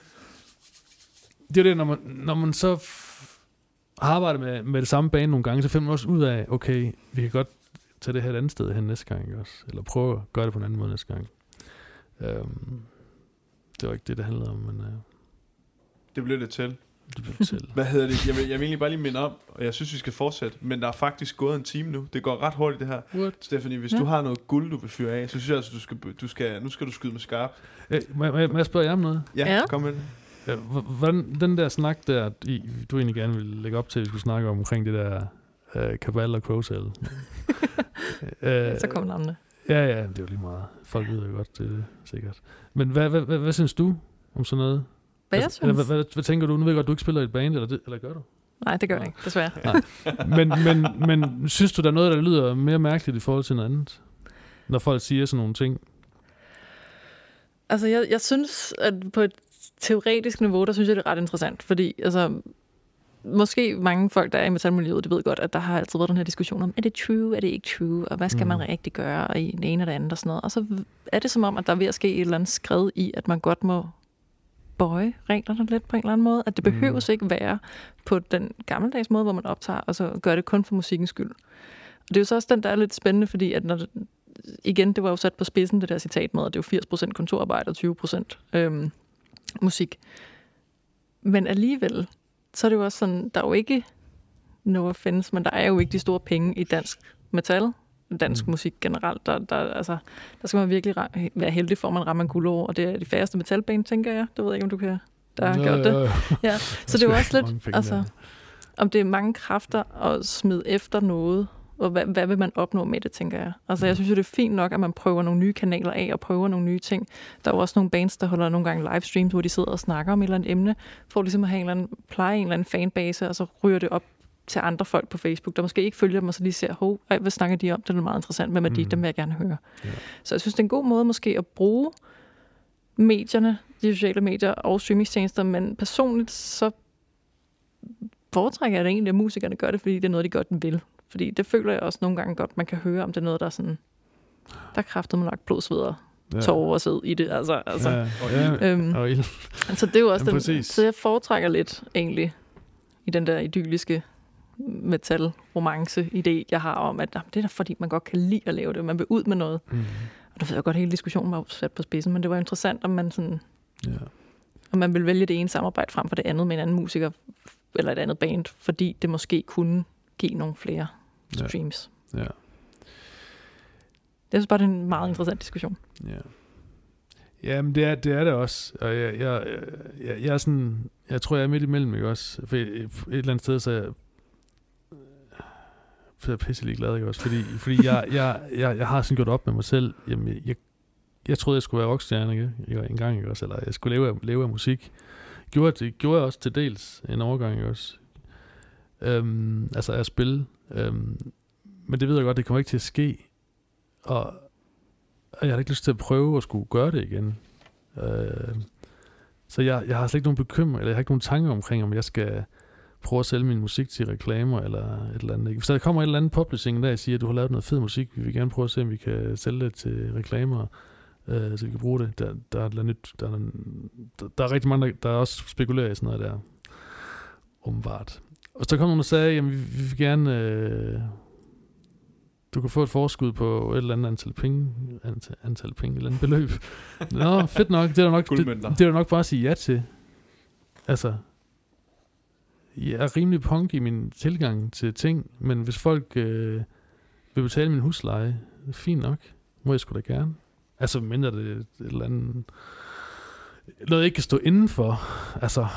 det er det, når man, når man så har arbejdet med, med det samme bane nogle gange, så finder man også ud af, okay, vi kan godt tage det her et andet sted hen næste gang, ikke også? Eller prøve at gøre det på en anden måde næste gang. Øhm, det var ikke det, det handlede om, men øh, Det blev det til. det blev til. Hvad hedder det? Jeg vil, jeg vil egentlig bare lige minde om, og jeg synes, vi skal fortsætte, men der er faktisk gået en time nu. Det går ret hurtigt, det her. What? Stephanie, hvis Ja. du har noget guld, du vil fyre af, så synes jeg altså, du skal, du skal, nu skal du skyde med skarp. Øh, må, jeg- må jeg spørge jer om noget? Ja, Ja. kom med det. Øh, Hvordan, den der snak der, I, du egentlig gerne ville lægge op til, at vi skulle snakke om, omkring det der øh, Cabal og Crowcell. øh, Så kommer navnene. Ja, ja, det er jo lige meget. Folk ved jo godt, det er sikkert. Men hvad, hvad, hvad, hvad synes du om sådan noget? Hvad jeg Altså, eller, synes? hvad, hvad, hvad, tænker du? Nu ved jeg godt, du ikke spiller i et band, eller, det, eller gør du? Nej, det gør jeg ikke, desværre. Men, men, men synes du, der er noget, der lyder mere mærkeligt i forhold til noget andet? Når folk siger sådan nogle ting. Altså, jeg, jeg synes, at på et teoretisk niveau, der synes jeg, det er ret interessant. Fordi, altså, måske mange folk, der er i metalmiljøet, de ved godt, at der har altid været den her diskussion om, er det true, er det ikke true, og hvad skal Mm. man rigtig gøre, og i det ene og det andet og sådan noget. Og så er det som om, at der er ved at ske et eller andet skred i, at man godt må bøje reglerne lidt på en eller anden måde. At det Mm. behøves ikke være på den gammeldags måde, hvor man optager, og så gør det kun for musikkens skyld. Og det er jo så også den, der er lidt spændende, fordi at når igen, det var jo sat på spidsen, det der citat med, at det er jo 80% kontorarbejde og 20% øhm, musik. Men alligevel, så er det jo også sådan, der er jo ikke no offense, men der er jo ikke de store penge i dansk metal, dansk Mm. musik generelt. Der, der, altså, der skal man virkelig være heldig for, at man rammer en guldår, og det er de færreste metalband, tænker jeg. Det ved jeg ikke, om du kan der har gjort det. Ja, så det er jo også lidt, altså, om det er mange kræfter at smide efter noget, og hvad, hvad vil man opnå med det, tænker jeg. Altså, jeg synes jo, det er fint nok, at man prøver nogle nye kanaler af, og prøver nogle nye ting. Der er jo også nogle bands, der holder nogle gange livestreams, hvor de sidder og snakker om et eller andet emne, for ligesom at have en eller anden, pleje en eller anden fanbase, og så ryger det op til andre folk på Facebook, der måske ikke følger dem, og så lige ser, hov, ej, hvad snakker de om? Det er meget interessant. Hvem er de? Mm. Dem vil jeg gerne høre. Ja. Så jeg synes, det er en god måde måske at bruge medierne, de sociale medier og streamingtjenester, men personligt så foretrækker jeg det egentlig, at musikerne gør det, fordi det er noget, de godt vil. Fordi det føler jeg også nogle gange godt, man kan høre, om det er noget, der er sådan, der kræfter man lagt blod, sved og tårer og sæd i det. Altså, altså. Ja, Og ja, Øhm, og ild. så det er jo også Jamen, den, så jeg foretrækker lidt egentlig i den der idylliske metal-romance idé, jeg har om, at jamen, det er da fordi, man godt kan lide at lave det. Man vil ud med noget. Mm. Og der ved jeg godt, at hele diskussionen var sat på spidsen, men det var interessant, om man, sådan, Ja. om man vil vælge det ene samarbejde frem for det andet med en anden musiker eller et andet band, fordi det måske kunne give nogle flere Ja. Streams. Ja. Jeg synes bare, det er en meget interessant diskussion. Ja. Jamen, det er det, er det også. Og jeg, jeg, jeg, jeg, er sådan, jeg tror, jeg er midt imellem, ikke også? For et, et eller andet sted, så er jeg, så er jeg pisselig glad, ikke også? Fordi, fordi jeg, jeg, jeg, jeg har sådan gjort op med mig selv. Jamen, jeg, jeg, jeg troede, jeg skulle være rockstjerne, ikke? ikke? En gang, ikke også? Eller jeg skulle leve af, leve af musik. Gjorde, det gjorde jeg også til dels en overgang, ikke også? Øhm, altså at spille. Øhm, men det ved jeg godt, det kommer ikke til at ske. Og, og jeg har ikke lyst til at prøve at skulle gøre det igen. Øh, så jeg, jeg har slet ikke nogen bekymring, eller jeg har ikke nogen tanker omkring, om jeg skal prøve at sælge min musik til reklamer eller et eller andet. Ikke? Hvis der kommer et eller andet publishing, der jeg siger, at du har lavet noget fed musik, vi vil gerne prøve at se, om vi kan sælge det til reklamer, øh, så vi kan bruge det. Der, der, er, et eller andet nyt, der, er, der, der er rigtig mange, der, der også spekulerer i sådan noget der. Umiddelbart. Og så kom nogen og sagde, jamen vi, vi vil gerne... Øh, du kan få et forskud på et eller andet antal penge, antal, antal penge, et eller andet beløb. Nå, fedt nok. Det er da nok, det, det er da nok bare at sige ja til. Altså, jeg er rimelig punk i min tilgang til ting, men hvis folk øh, vil betale min husleje. Det er fint nok. Må jeg sgu da gerne. Altså, mindre det et eller andet... Noget, jeg ikke kan stå indenfor. Altså,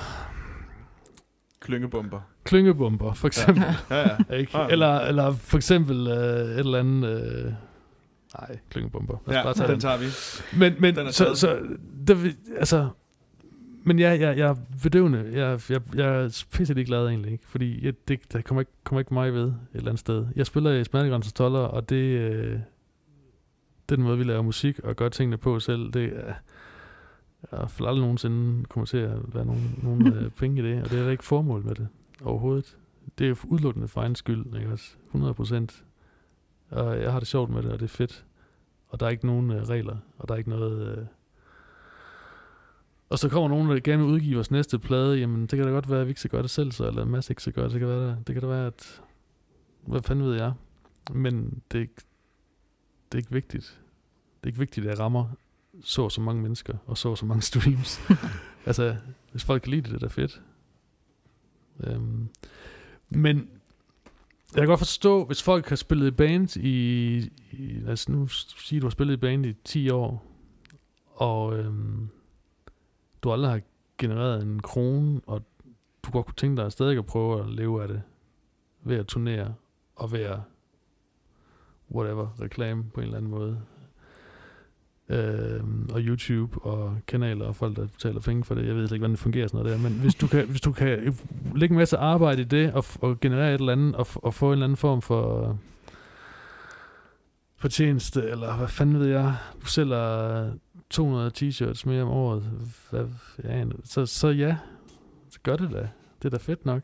Klyngebomber. Klyngebomber, for eksempel. Ja, ja. Ja. Ikke? Ah. Eller, eller for eksempel øh, et eller andet... Øh, nej, klyngebomber. Lad os ja bare tage den den. tager vi. Men, men Den er så, så der, altså, men ja, jeg, jeg er bedøvende. Jeg, jeg, jeg er pisse glad egentlig, ikke? Fordi jeg, det, der kommer ikke, kommer ikke mig ved et eller andet sted. Jeg spiller i Smertegrænses Toller, og det øh, den måde, vi laver musik og gør tingene på selv, det er... Jeg har aldrig nogensinde kommer til at være nogen, nogen øh, penge i det, og det er da ikke formål med det overhovedet. Det er udelukkende for egen skyld, ikke også? 100 procent. Og jeg har det sjovt med det, og det er fedt. Og der er ikke nogen øh, regler, og der er ikke noget... Øh... Og så kommer nogen, der gerne vil udgive vores næste plade, jamen det kan da godt være, at vi ikke skal gøre det selv, så, eller Mads ikke skal gøre det. Det kan, være, det kan da være, at... Hvad fanden ved jeg? Men det er ikke, det er ikke vigtigt. Det er ikke vigtigt, at jeg rammer så og så mange mennesker, og så og så mange streams. altså, hvis folk kan lide det, det er da fedt. Øhm, men jeg kan godt forstå, hvis folk har spillet i band i, i lad os nu sige, du har spillet i band i 10 år, og øhm, du aldrig har genereret en krone, og du godt kunne tænke dig stadig at prøve at leve af det, ved at turnere, og ved at whatever, reklame på en eller anden måde øh, og YouTube og kanaler og folk, der betaler penge for det. Jeg ved slet ikke, hvordan det fungerer sådan noget der. Men hvis du kan, hvis du kan lægge en masse arbejde i det, og, og generere et eller andet, og, og få en eller anden form for fortjeneste, eller hvad fanden ved jeg, du sælger 200 t-shirts mere om året, hvad, ja, så, så ja, så gør det da. Det er da fedt nok.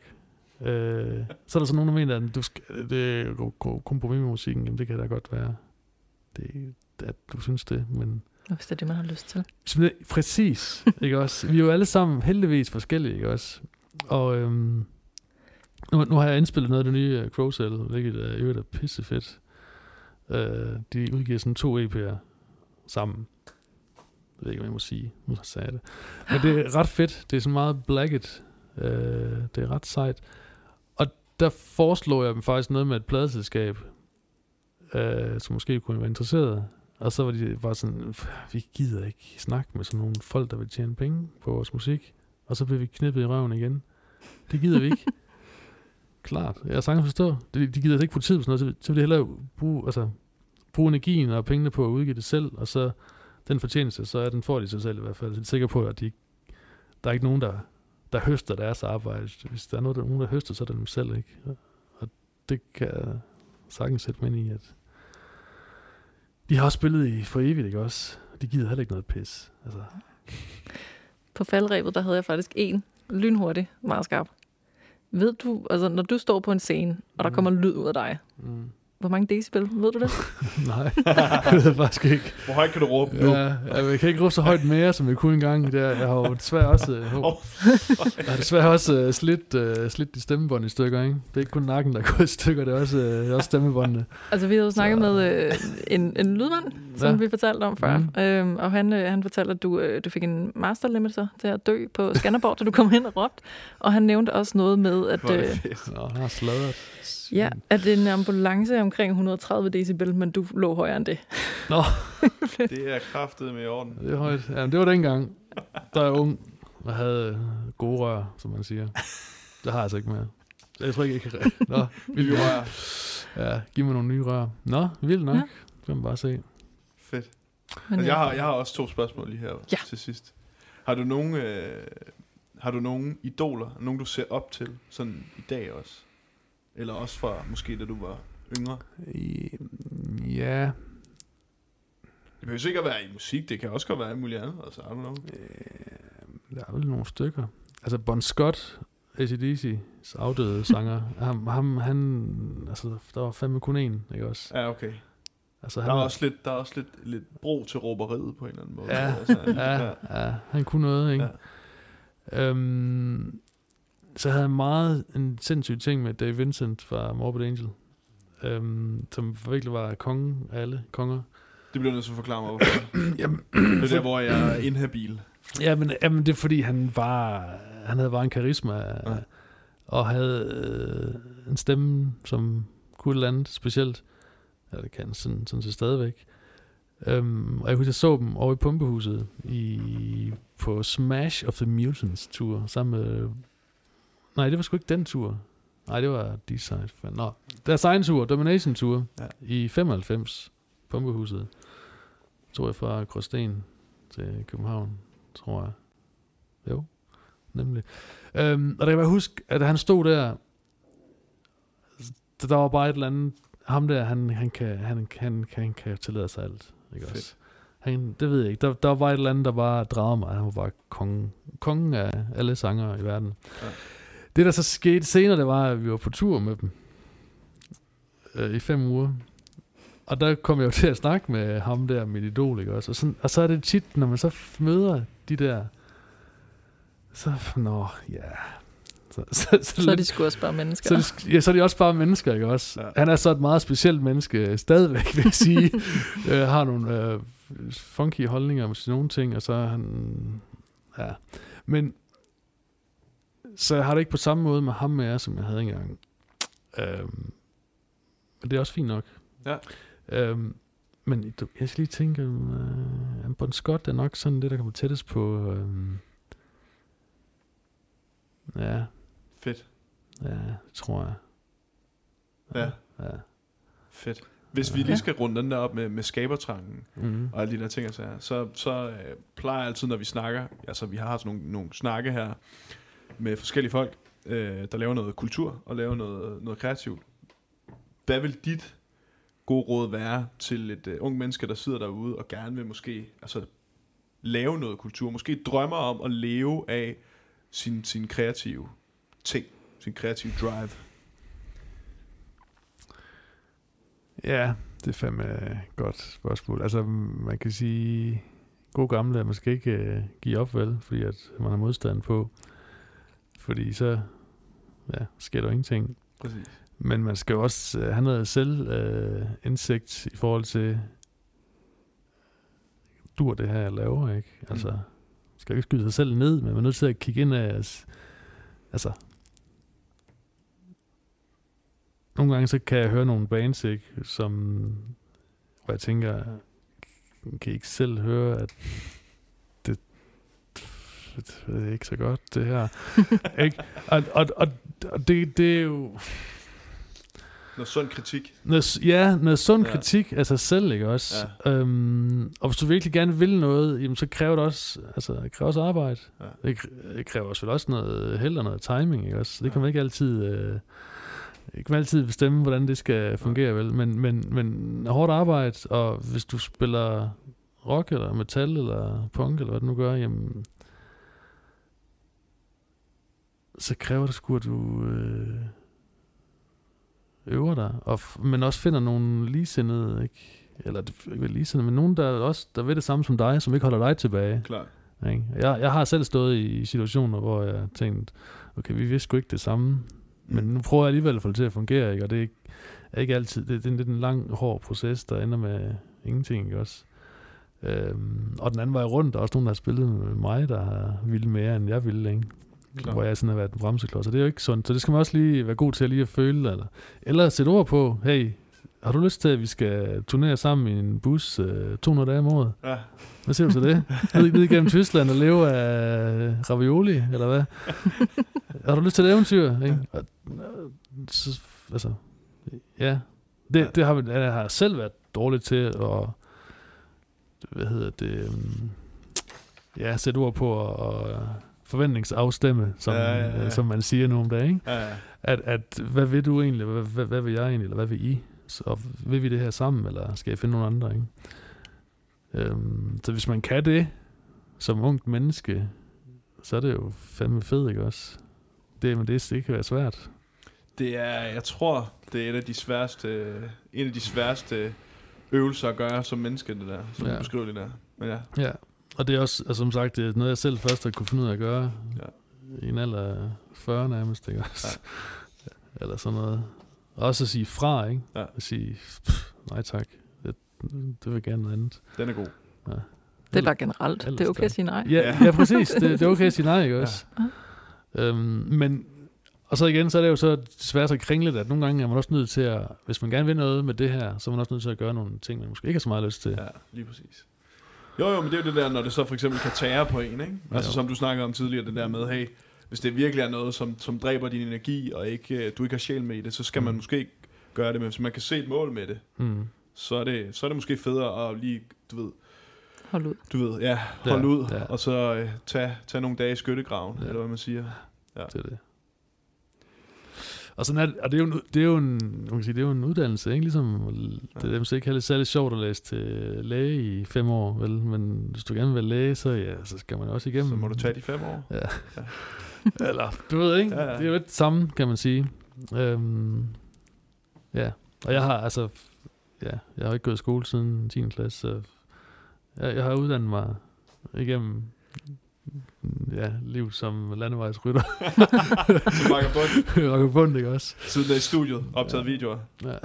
Øh, så er der så nogen, der mener, at du skal, det er kompromis med musikken. Jamen, det kan da godt være. Det, at du synes det, men Hvis det er det, man har lyst til. Præcis, ikke også? Vi er jo alle sammen heldigvis forskellige, ikke også? Og øhm, nu, nu har jeg indspillet noget af det nye uh, Crow Cell, hvilket er, øvrigt er pissefedt. Uh, de udgiver sådan to EP'er sammen. Jeg ved ikke, hvad jeg må sige. Nu sagde jeg det. Men det er ret fedt. Det er sådan meget blacket. Uh, det er ret sejt. Og der foreslår jeg dem faktisk noget med et pladeselskab, uh, som måske kunne være interesseret. Og så var de bare sådan, vi gider ikke snakke med sådan nogle folk, der vil tjene penge på vores musik. Og så blev vi knippet i røven igen. Det gider vi ikke. Klart, jeg har sagtens forstå. De, de gider ikke bruge tid på sådan noget, så, så vil de hellere bruge, altså, bruge energien og pengene på at udgive det selv, og så den fortjeneste, så er den får de sig selv i hvert fald. Så er de sikre på, at de, der er ikke nogen, der, der høster deres arbejde. Hvis der er noget, der, nogen, der høster, så er det dem selv, ikke? Og, og det kan jeg sagtens sætte mig ind i, at de har også spillet i for evigt, ikke også? De gider heller ikke noget pis. Altså, På faldrebet, der havde jeg faktisk en lynhurtig, meget skarp. Ved du, altså når du står på en scene, og der Mm. kommer lyd ud af dig, mm. Hvor mange decibel, ved du det? Nej, det ved jeg faktisk ikke. Hvor højt kan du råbe nu? Ja, jeg kan ikke råbe så højt mere, som jeg kunne engang. Det er, jeg har jo desværre også, øh, Åh, jeg har desværre også uh, slidt, uh, slidt de stemmebånd i stykker. Ikke? Det er ikke kun nakken, der er gået i stykker, det er også, er også stemmebåndene. Altså, vi havde jo snakket Så- med øh, en, en lydmand, som Ja. vi fortalte om før. Mm. Øhm, og han, øh, han fortalte, at du, øh, du fik en master limiter til at dø på Skanderborg, da du kom hen og råbte. Og han nævnte også noget med, at, øh. Nå, han har sladret. Ja, at det er en ambulance omkring 130 decibel, men du lå højere end det. Det er kraftet med i orden. Det er højt. Ja, det var dengang, der er ung og havde gode rør, som man siger. Det har jeg altså ikke mere. Jeg tror ikke, jeg kan... Nå, vi Nye rør. Ja, giv mig nogle nye rør. Nå, vildt nok. Ja. Det kan man bare se. Fedt. Men, Altså, jeg, har, jeg har også to spørgsmål lige her Ja. til sidst. Har du nogen, øh, har du nogen idoler, nogen du ser op til, sådan i dag også? Eller også fra måske da du var yngre? I, ja, Det behøver ikke at være i musik, det kan også godt være i muligt andet. Altså, I don't know. øh, der er vel nogle stykker. Altså Bon Scott, ACDC's afdøde sanger, ham, ham, han, altså, der var fandme kun én, ikke også? Ja, okay. Altså, Der han er var- også lidt, der er også lidt, lidt bro til råberiet på en eller anden måde. Ja, altså, ja, ja, han kunne noget, ikke? Ja. Øhm, så havde han meget en sindssyg ting med Dave Vincent fra Morbid Angel, øhm, som virkelig var kongen af alle konger. Det bliver nødt til at forklare mig, hvorfor. Jamen, Det er der, hvor jeg er inhabil. Ja, men, jamen, det er fordi, han var, han havde bare en karisma, Ja. ja. og havde øh, en stemme, som kunne et eller andet specielt. Ja, det kan sådan, sådan set stadigvæk. Øhm, og jeg husker, jeg så dem over i Pumpehuset i, på Smash of the Mutants tur, sammen med... Nej, det var sgu ikke den tur. Nej, det var. Fan. Nå, deres egen tur, Domination Tour, Ja. i 95, Pumpehuset. Tog jeg fra Gråsten til København, tror jeg. Jo, nemlig. Øhm, og der kan jeg huske, at han stod der, der var bare et eller andet, ham der, han, han, kan, han, han, han kan tillade sig alt. Ikke Fedt. også? Han, det ved jeg ikke. Der, der var bare et eller andet, der bare dragede mig. Han var bare kongen, kongen af alle sanger i verden. Ja. Det, der så skete senere, det var, at vi var på tur med dem øh, i fem uger. Og der kom jeg jo til at snakke med ham der, mit idol, ikke også? Og, sådan, og så er det tit, når man så møder de der, så, nå, ja. Så, så, så, Så er de sgu også bare mennesker. så, de, ja, så er de også bare mennesker, ikke også? Ja. Ja. Han er så et meget specielt menneske, stadigvæk, vil jeg sige. øh, har nogle øh, funky holdninger om nogle ting, og så er han... Ja. Men... Så jeg har det ikke på samme måde med ham med jer, som jeg havde engang. Øhm, og det er også fint nok. Ja. Øhm, men du, jeg skal lige tænke, øh, Bon Scott er nok sådan det, der kommer tættest på... Øh, ja, Fedt. Ja, tror jeg. Ja. Ja. Fedt. Hvis vi lige skal runde den der op med, med skabertrangen, Mm. og alle de der ting, sager, så, så øh, plejer jeg altid, når vi snakker, altså vi har sådan nogle, nogle snakke her med forskellige folk, øh, der laver noget kultur og laver noget, noget kreativt. Hvad vil dit gode råd være til et øh, ung menneske, der sidder derude og gerne vil måske altså, lave noget kultur, måske drømmer om at leve af sin, sin kreative ting, sin kreative drive? Ja, det er fandme et godt spørgsmål. Altså, man kan sige, god gamle, er måske ikke øh, give op, vel, fordi at man har modstand på. Fordi så ja, sker der jo ingenting. Præcis. Men man skal jo også uh, have noget selv uh, indsigt i forhold til, dur det her, jeg laver, ikke? Altså, Mm. skal ikke skyde sig selv ned, men man er nødt til at kigge ind af, altså, nogle gange så kan jeg høre nogle bands, ikke, som, hvor jeg tænker, kan I ikke selv høre, at det er ikke så godt, det her. ikke? Og, og, og, og det, det er jo Noget sund kritik. noget, ja, noget sund Ja. ja. kritik af sig selv, ikke også? Ja. Øhm, og hvis du virkelig gerne vil noget, jamen, så kræver det også, altså, det kræver også arbejde. Ja. Ja. Det, kr- det kræver også, vel også noget held og noget timing, ikke også? Det Ja. kan man ikke altid... Øh, ikke kan altid bestemme, hvordan det skal fungere, vel? Men, men, men hårdt arbejde, og hvis du spiller rock, eller metal, eller punk, eller hvad du nu gør, jamen, så kræver det sgu, at du øh, øver dig, og f- men også finder nogle ligesindede, ikke? Eller det- ikke ligesindede, men nogen, der også der ved det samme som dig, som ikke holder dig tilbage. Klart. Ikke? Jeg, jeg har selv stået i situationer, hvor jeg tænkte, okay, vi vidste sgu ikke det samme, men nu prøver jeg alligevel at få det til at fungere, ikke? og det er ikke, er ikke altid, det, det er en lang, hård proces, der ender med ingenting, ikke også? Øhm, og den anden vej rundt, der er også nogen, der har spillet med mig, der har ville mere, end jeg ville, ikke? Klar. hvor jeg sådan har været en bremseklods, og det er jo ikke sundt, så det skal man også lige være god til at lige at føle, eller, eller sætte ord på, hey, har du lyst til, at vi skal turnere sammen i en bus øh, 200 dage om året? Ja. Hvad siger du til det? Ned, ned igennem Tyskland og leve af ravioli, eller hvad? Har du lyst til et eventyr? Ikke? Og, øh, så, altså, ja. Det, det har, vi- jeg har selv været dårlig til at, hvad hedder det, um, ja, sætte ord på og, og forventningsafstemme, som, Ja, ja, ja. øh, som man siger nu om dagen. Ikke? Ja, ja. At, at, hvad vil du egentlig? Hvad, hvad, hvad vil jeg egentlig? Eller hvad vil I? Så vil vi det her sammen, eller skal jeg finde nogle andre? Ikke? Øhm, så hvis man kan det, som ungt menneske, så er det jo fandme fedt, ikke også? Det, men det, det kan være svært. Det er, jeg tror, det er et af de sværeste, en af de sværeste øvelser at gøre som menneske, det der, som. Ja. du beskriver det der. Men ja, Ja, og det er også, altså, som sagt, det er noget, jeg selv først har kunne finde ud af at gøre. Ja. I en alder af 40 nærmest, ikke også? Ja. Eller sådan noget. Også at sige fra, ikke? Ja. At sige, pff, nej tak, det, det vil jeg gerne noget andet. den er god. Det er bare generelt. Ellers Det er okay da. at sige nej. Ja, Ja. ja. ja præcis. Det, det er okay at sige nej, ikke Ja. også? Øhm, men og så igen, så er det jo så desværre så kringlet, at nogle gange er man også nødt til at, hvis man gerne vil noget med det her, så er man også nødt til at gøre nogle ting, man måske ikke har så meget lyst til. Ja, lige præcis. Jo, jo, men det er jo det der, når det så for eksempel kan tære på en, ikke? Altså Jo. som du snakkede om tidligere, det der med, hey, hvis det virkelig er noget, som, som dræber din energi, og ikke, øh, du ikke har sjæl med i det, så skal man Mm. måske ikke gøre det, men hvis man kan se et mål med det, Mm. så er det, så er det måske federe at lige, du ved, Hold ud. du ved, ja, holde Ja, ud, ja. og så øh, tage, tage nogle dage i skyttegraven, Ja. eller hvad man siger. Det er det. Og, sådan er, det- og det, er jo en, det, er jo en, man kan sige, det er jo en uddannelse, ikke? Ligesom, det er måske ikke heller særlig sjovt at læse til læge i fem år, vel? Men hvis du gerne vil læge, så, ja, så skal man også igennem. Så må du tage de fem år. Eller, du ved ikke, Ja, ja. det er jo lidt det samme, kan man sige. Øhm, ja, og jeg har altså, ja, jeg har ikke gået i skole siden 10. klasse, så jeg, jeg har uddannet mig igennem ja, liv som landevejsrytter. Så bakker bund. Bund, ikke også? Siden der i studiet, optaget videoer. Ja.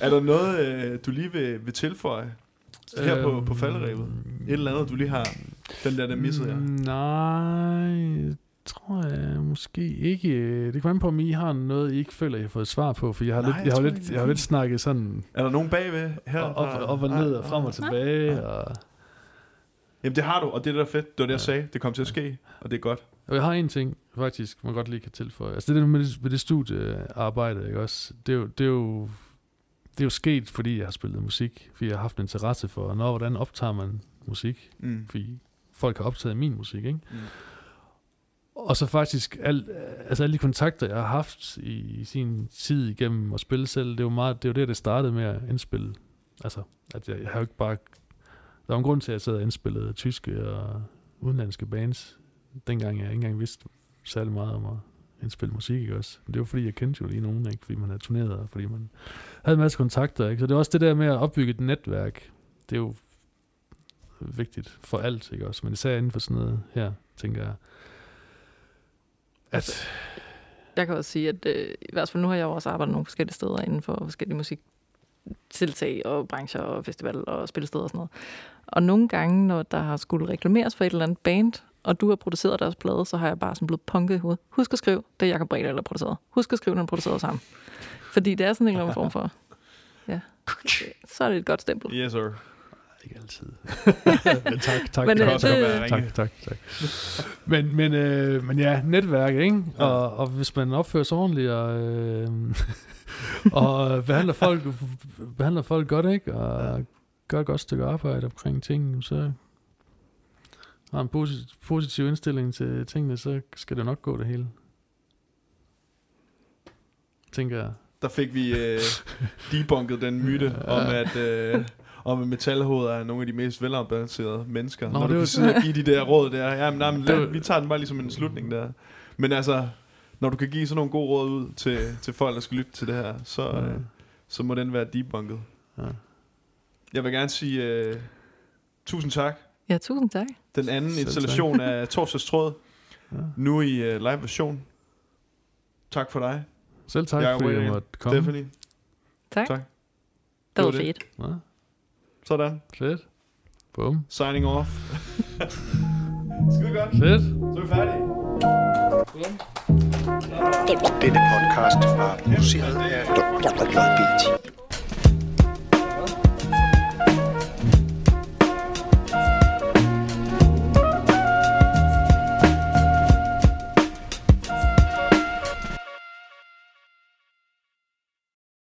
Er der noget, øh, du lige vil, vil tilføje? Her på, på falderæbet? Et eller andet, du lige har... Den der, der missede jeg. Mm, Nej, tror jeg måske ikke. Det kan være på, om I har noget, I ikke føler, I har fået svar på. For jeg har, Nej, lidt, jeg har, lidt, jeg har lidt snakket sådan Er der nogen bagved her? op, der- op og ned og frem og nej. tilbage. Og, Jamen det har du, og det er der er fedt. Det var det, jeg sagde. Det kom til at ske, og det er godt. og jeg har en ting, faktisk, man godt lige kan tilføje. Altså det der med det, med det studiearbejde, ikke også? Det er jo, det er jo det er jo sket, fordi jeg har spillet musik, fordi jeg har haft en interesse for, når, hvordan optager man musik, Mm. fordi folk har optaget min musik, ikke? Mm. Og så faktisk al, altså alle de kontakter, jeg har haft i sin tid igennem at spille selv, det er jo meget, det er jo det, det startede med at indspille. Altså, at jeg, jeg har jo ikke bare... Der var en grund til, at jeg sad og indspillede tyske og udenlandske bands, dengang jeg ikke engang vidste særlig meget om at indspille musik, ikke også? Men det var fordi, jeg kendte jo lige nogen, ikke? Fordi man havde turneret, og fordi man havde en masse kontakter, ikke? Så det er også det der med at opbygge et netværk. Det er jo vigtigt for alt, ikke også? Men især inden for sådan noget her, tænker jeg, at Jeg kan også sige, at øh, i hvert fald nu har jeg jo også arbejdet nogle forskellige steder inden for forskellige musik musiktiltag og brancher og festival og spillesteder og sådan noget. Og nogle gange, når der har skulle reklameres for et eller andet band, og du har produceret deres plade, så har jeg bare sådan blevet punket i hovedet. Husk at skrive, det er Jacob Bredal, der produceret. Husk at skrive, når du produceret sammen. Fordi det er sådan en eller anden form for... Ja. Så er det et godt stempel. Yes, sir. Ikke altid. men tak, tak, Men, tak, øh, tak, det- tak, tak, tak. Men, men, øh, men ja, netværk, ikke? Ja. Og, og hvis man opfører sig ordentligt og, øh, og behandler folk, behandler folk godt, ikke? Og gør et godt stykke arbejde omkring ting, så har en posi- positiv indstilling til tingene, så skal det nok gå det hele. Tænker jeg. Der fik vi øh, debunket den myte Ja. om, at... Øh, om at metalhoveder er nogle af de mest velafbalancerede mennesker. Nå, Nå, når det du var- kan sidde og give de der råd der. Ja, men, nej, men Det lad, var- vi tager den bare ligesom en slutning der. Men altså, når du kan give sådan nogle gode råd ud til, til folk, der skal lytte til det her, så, øh, så må den være debunket. Ja. Jeg vil gerne sige øh, tusind tak. Ja, tusind tak. Den anden Selv tak. installation af Torsdags Tråd, Ja. nu i øh, live version. Tak for dig, Selv tak, Jacob fordi jeg måtte komme. Stephanie. Tak. Tak. Det var det. fedt. Ja, Sådan. fedt. Bum. Signing off. Skide godt. Fedt. Så er vi færdige. Denne podcast var produceret af JBT.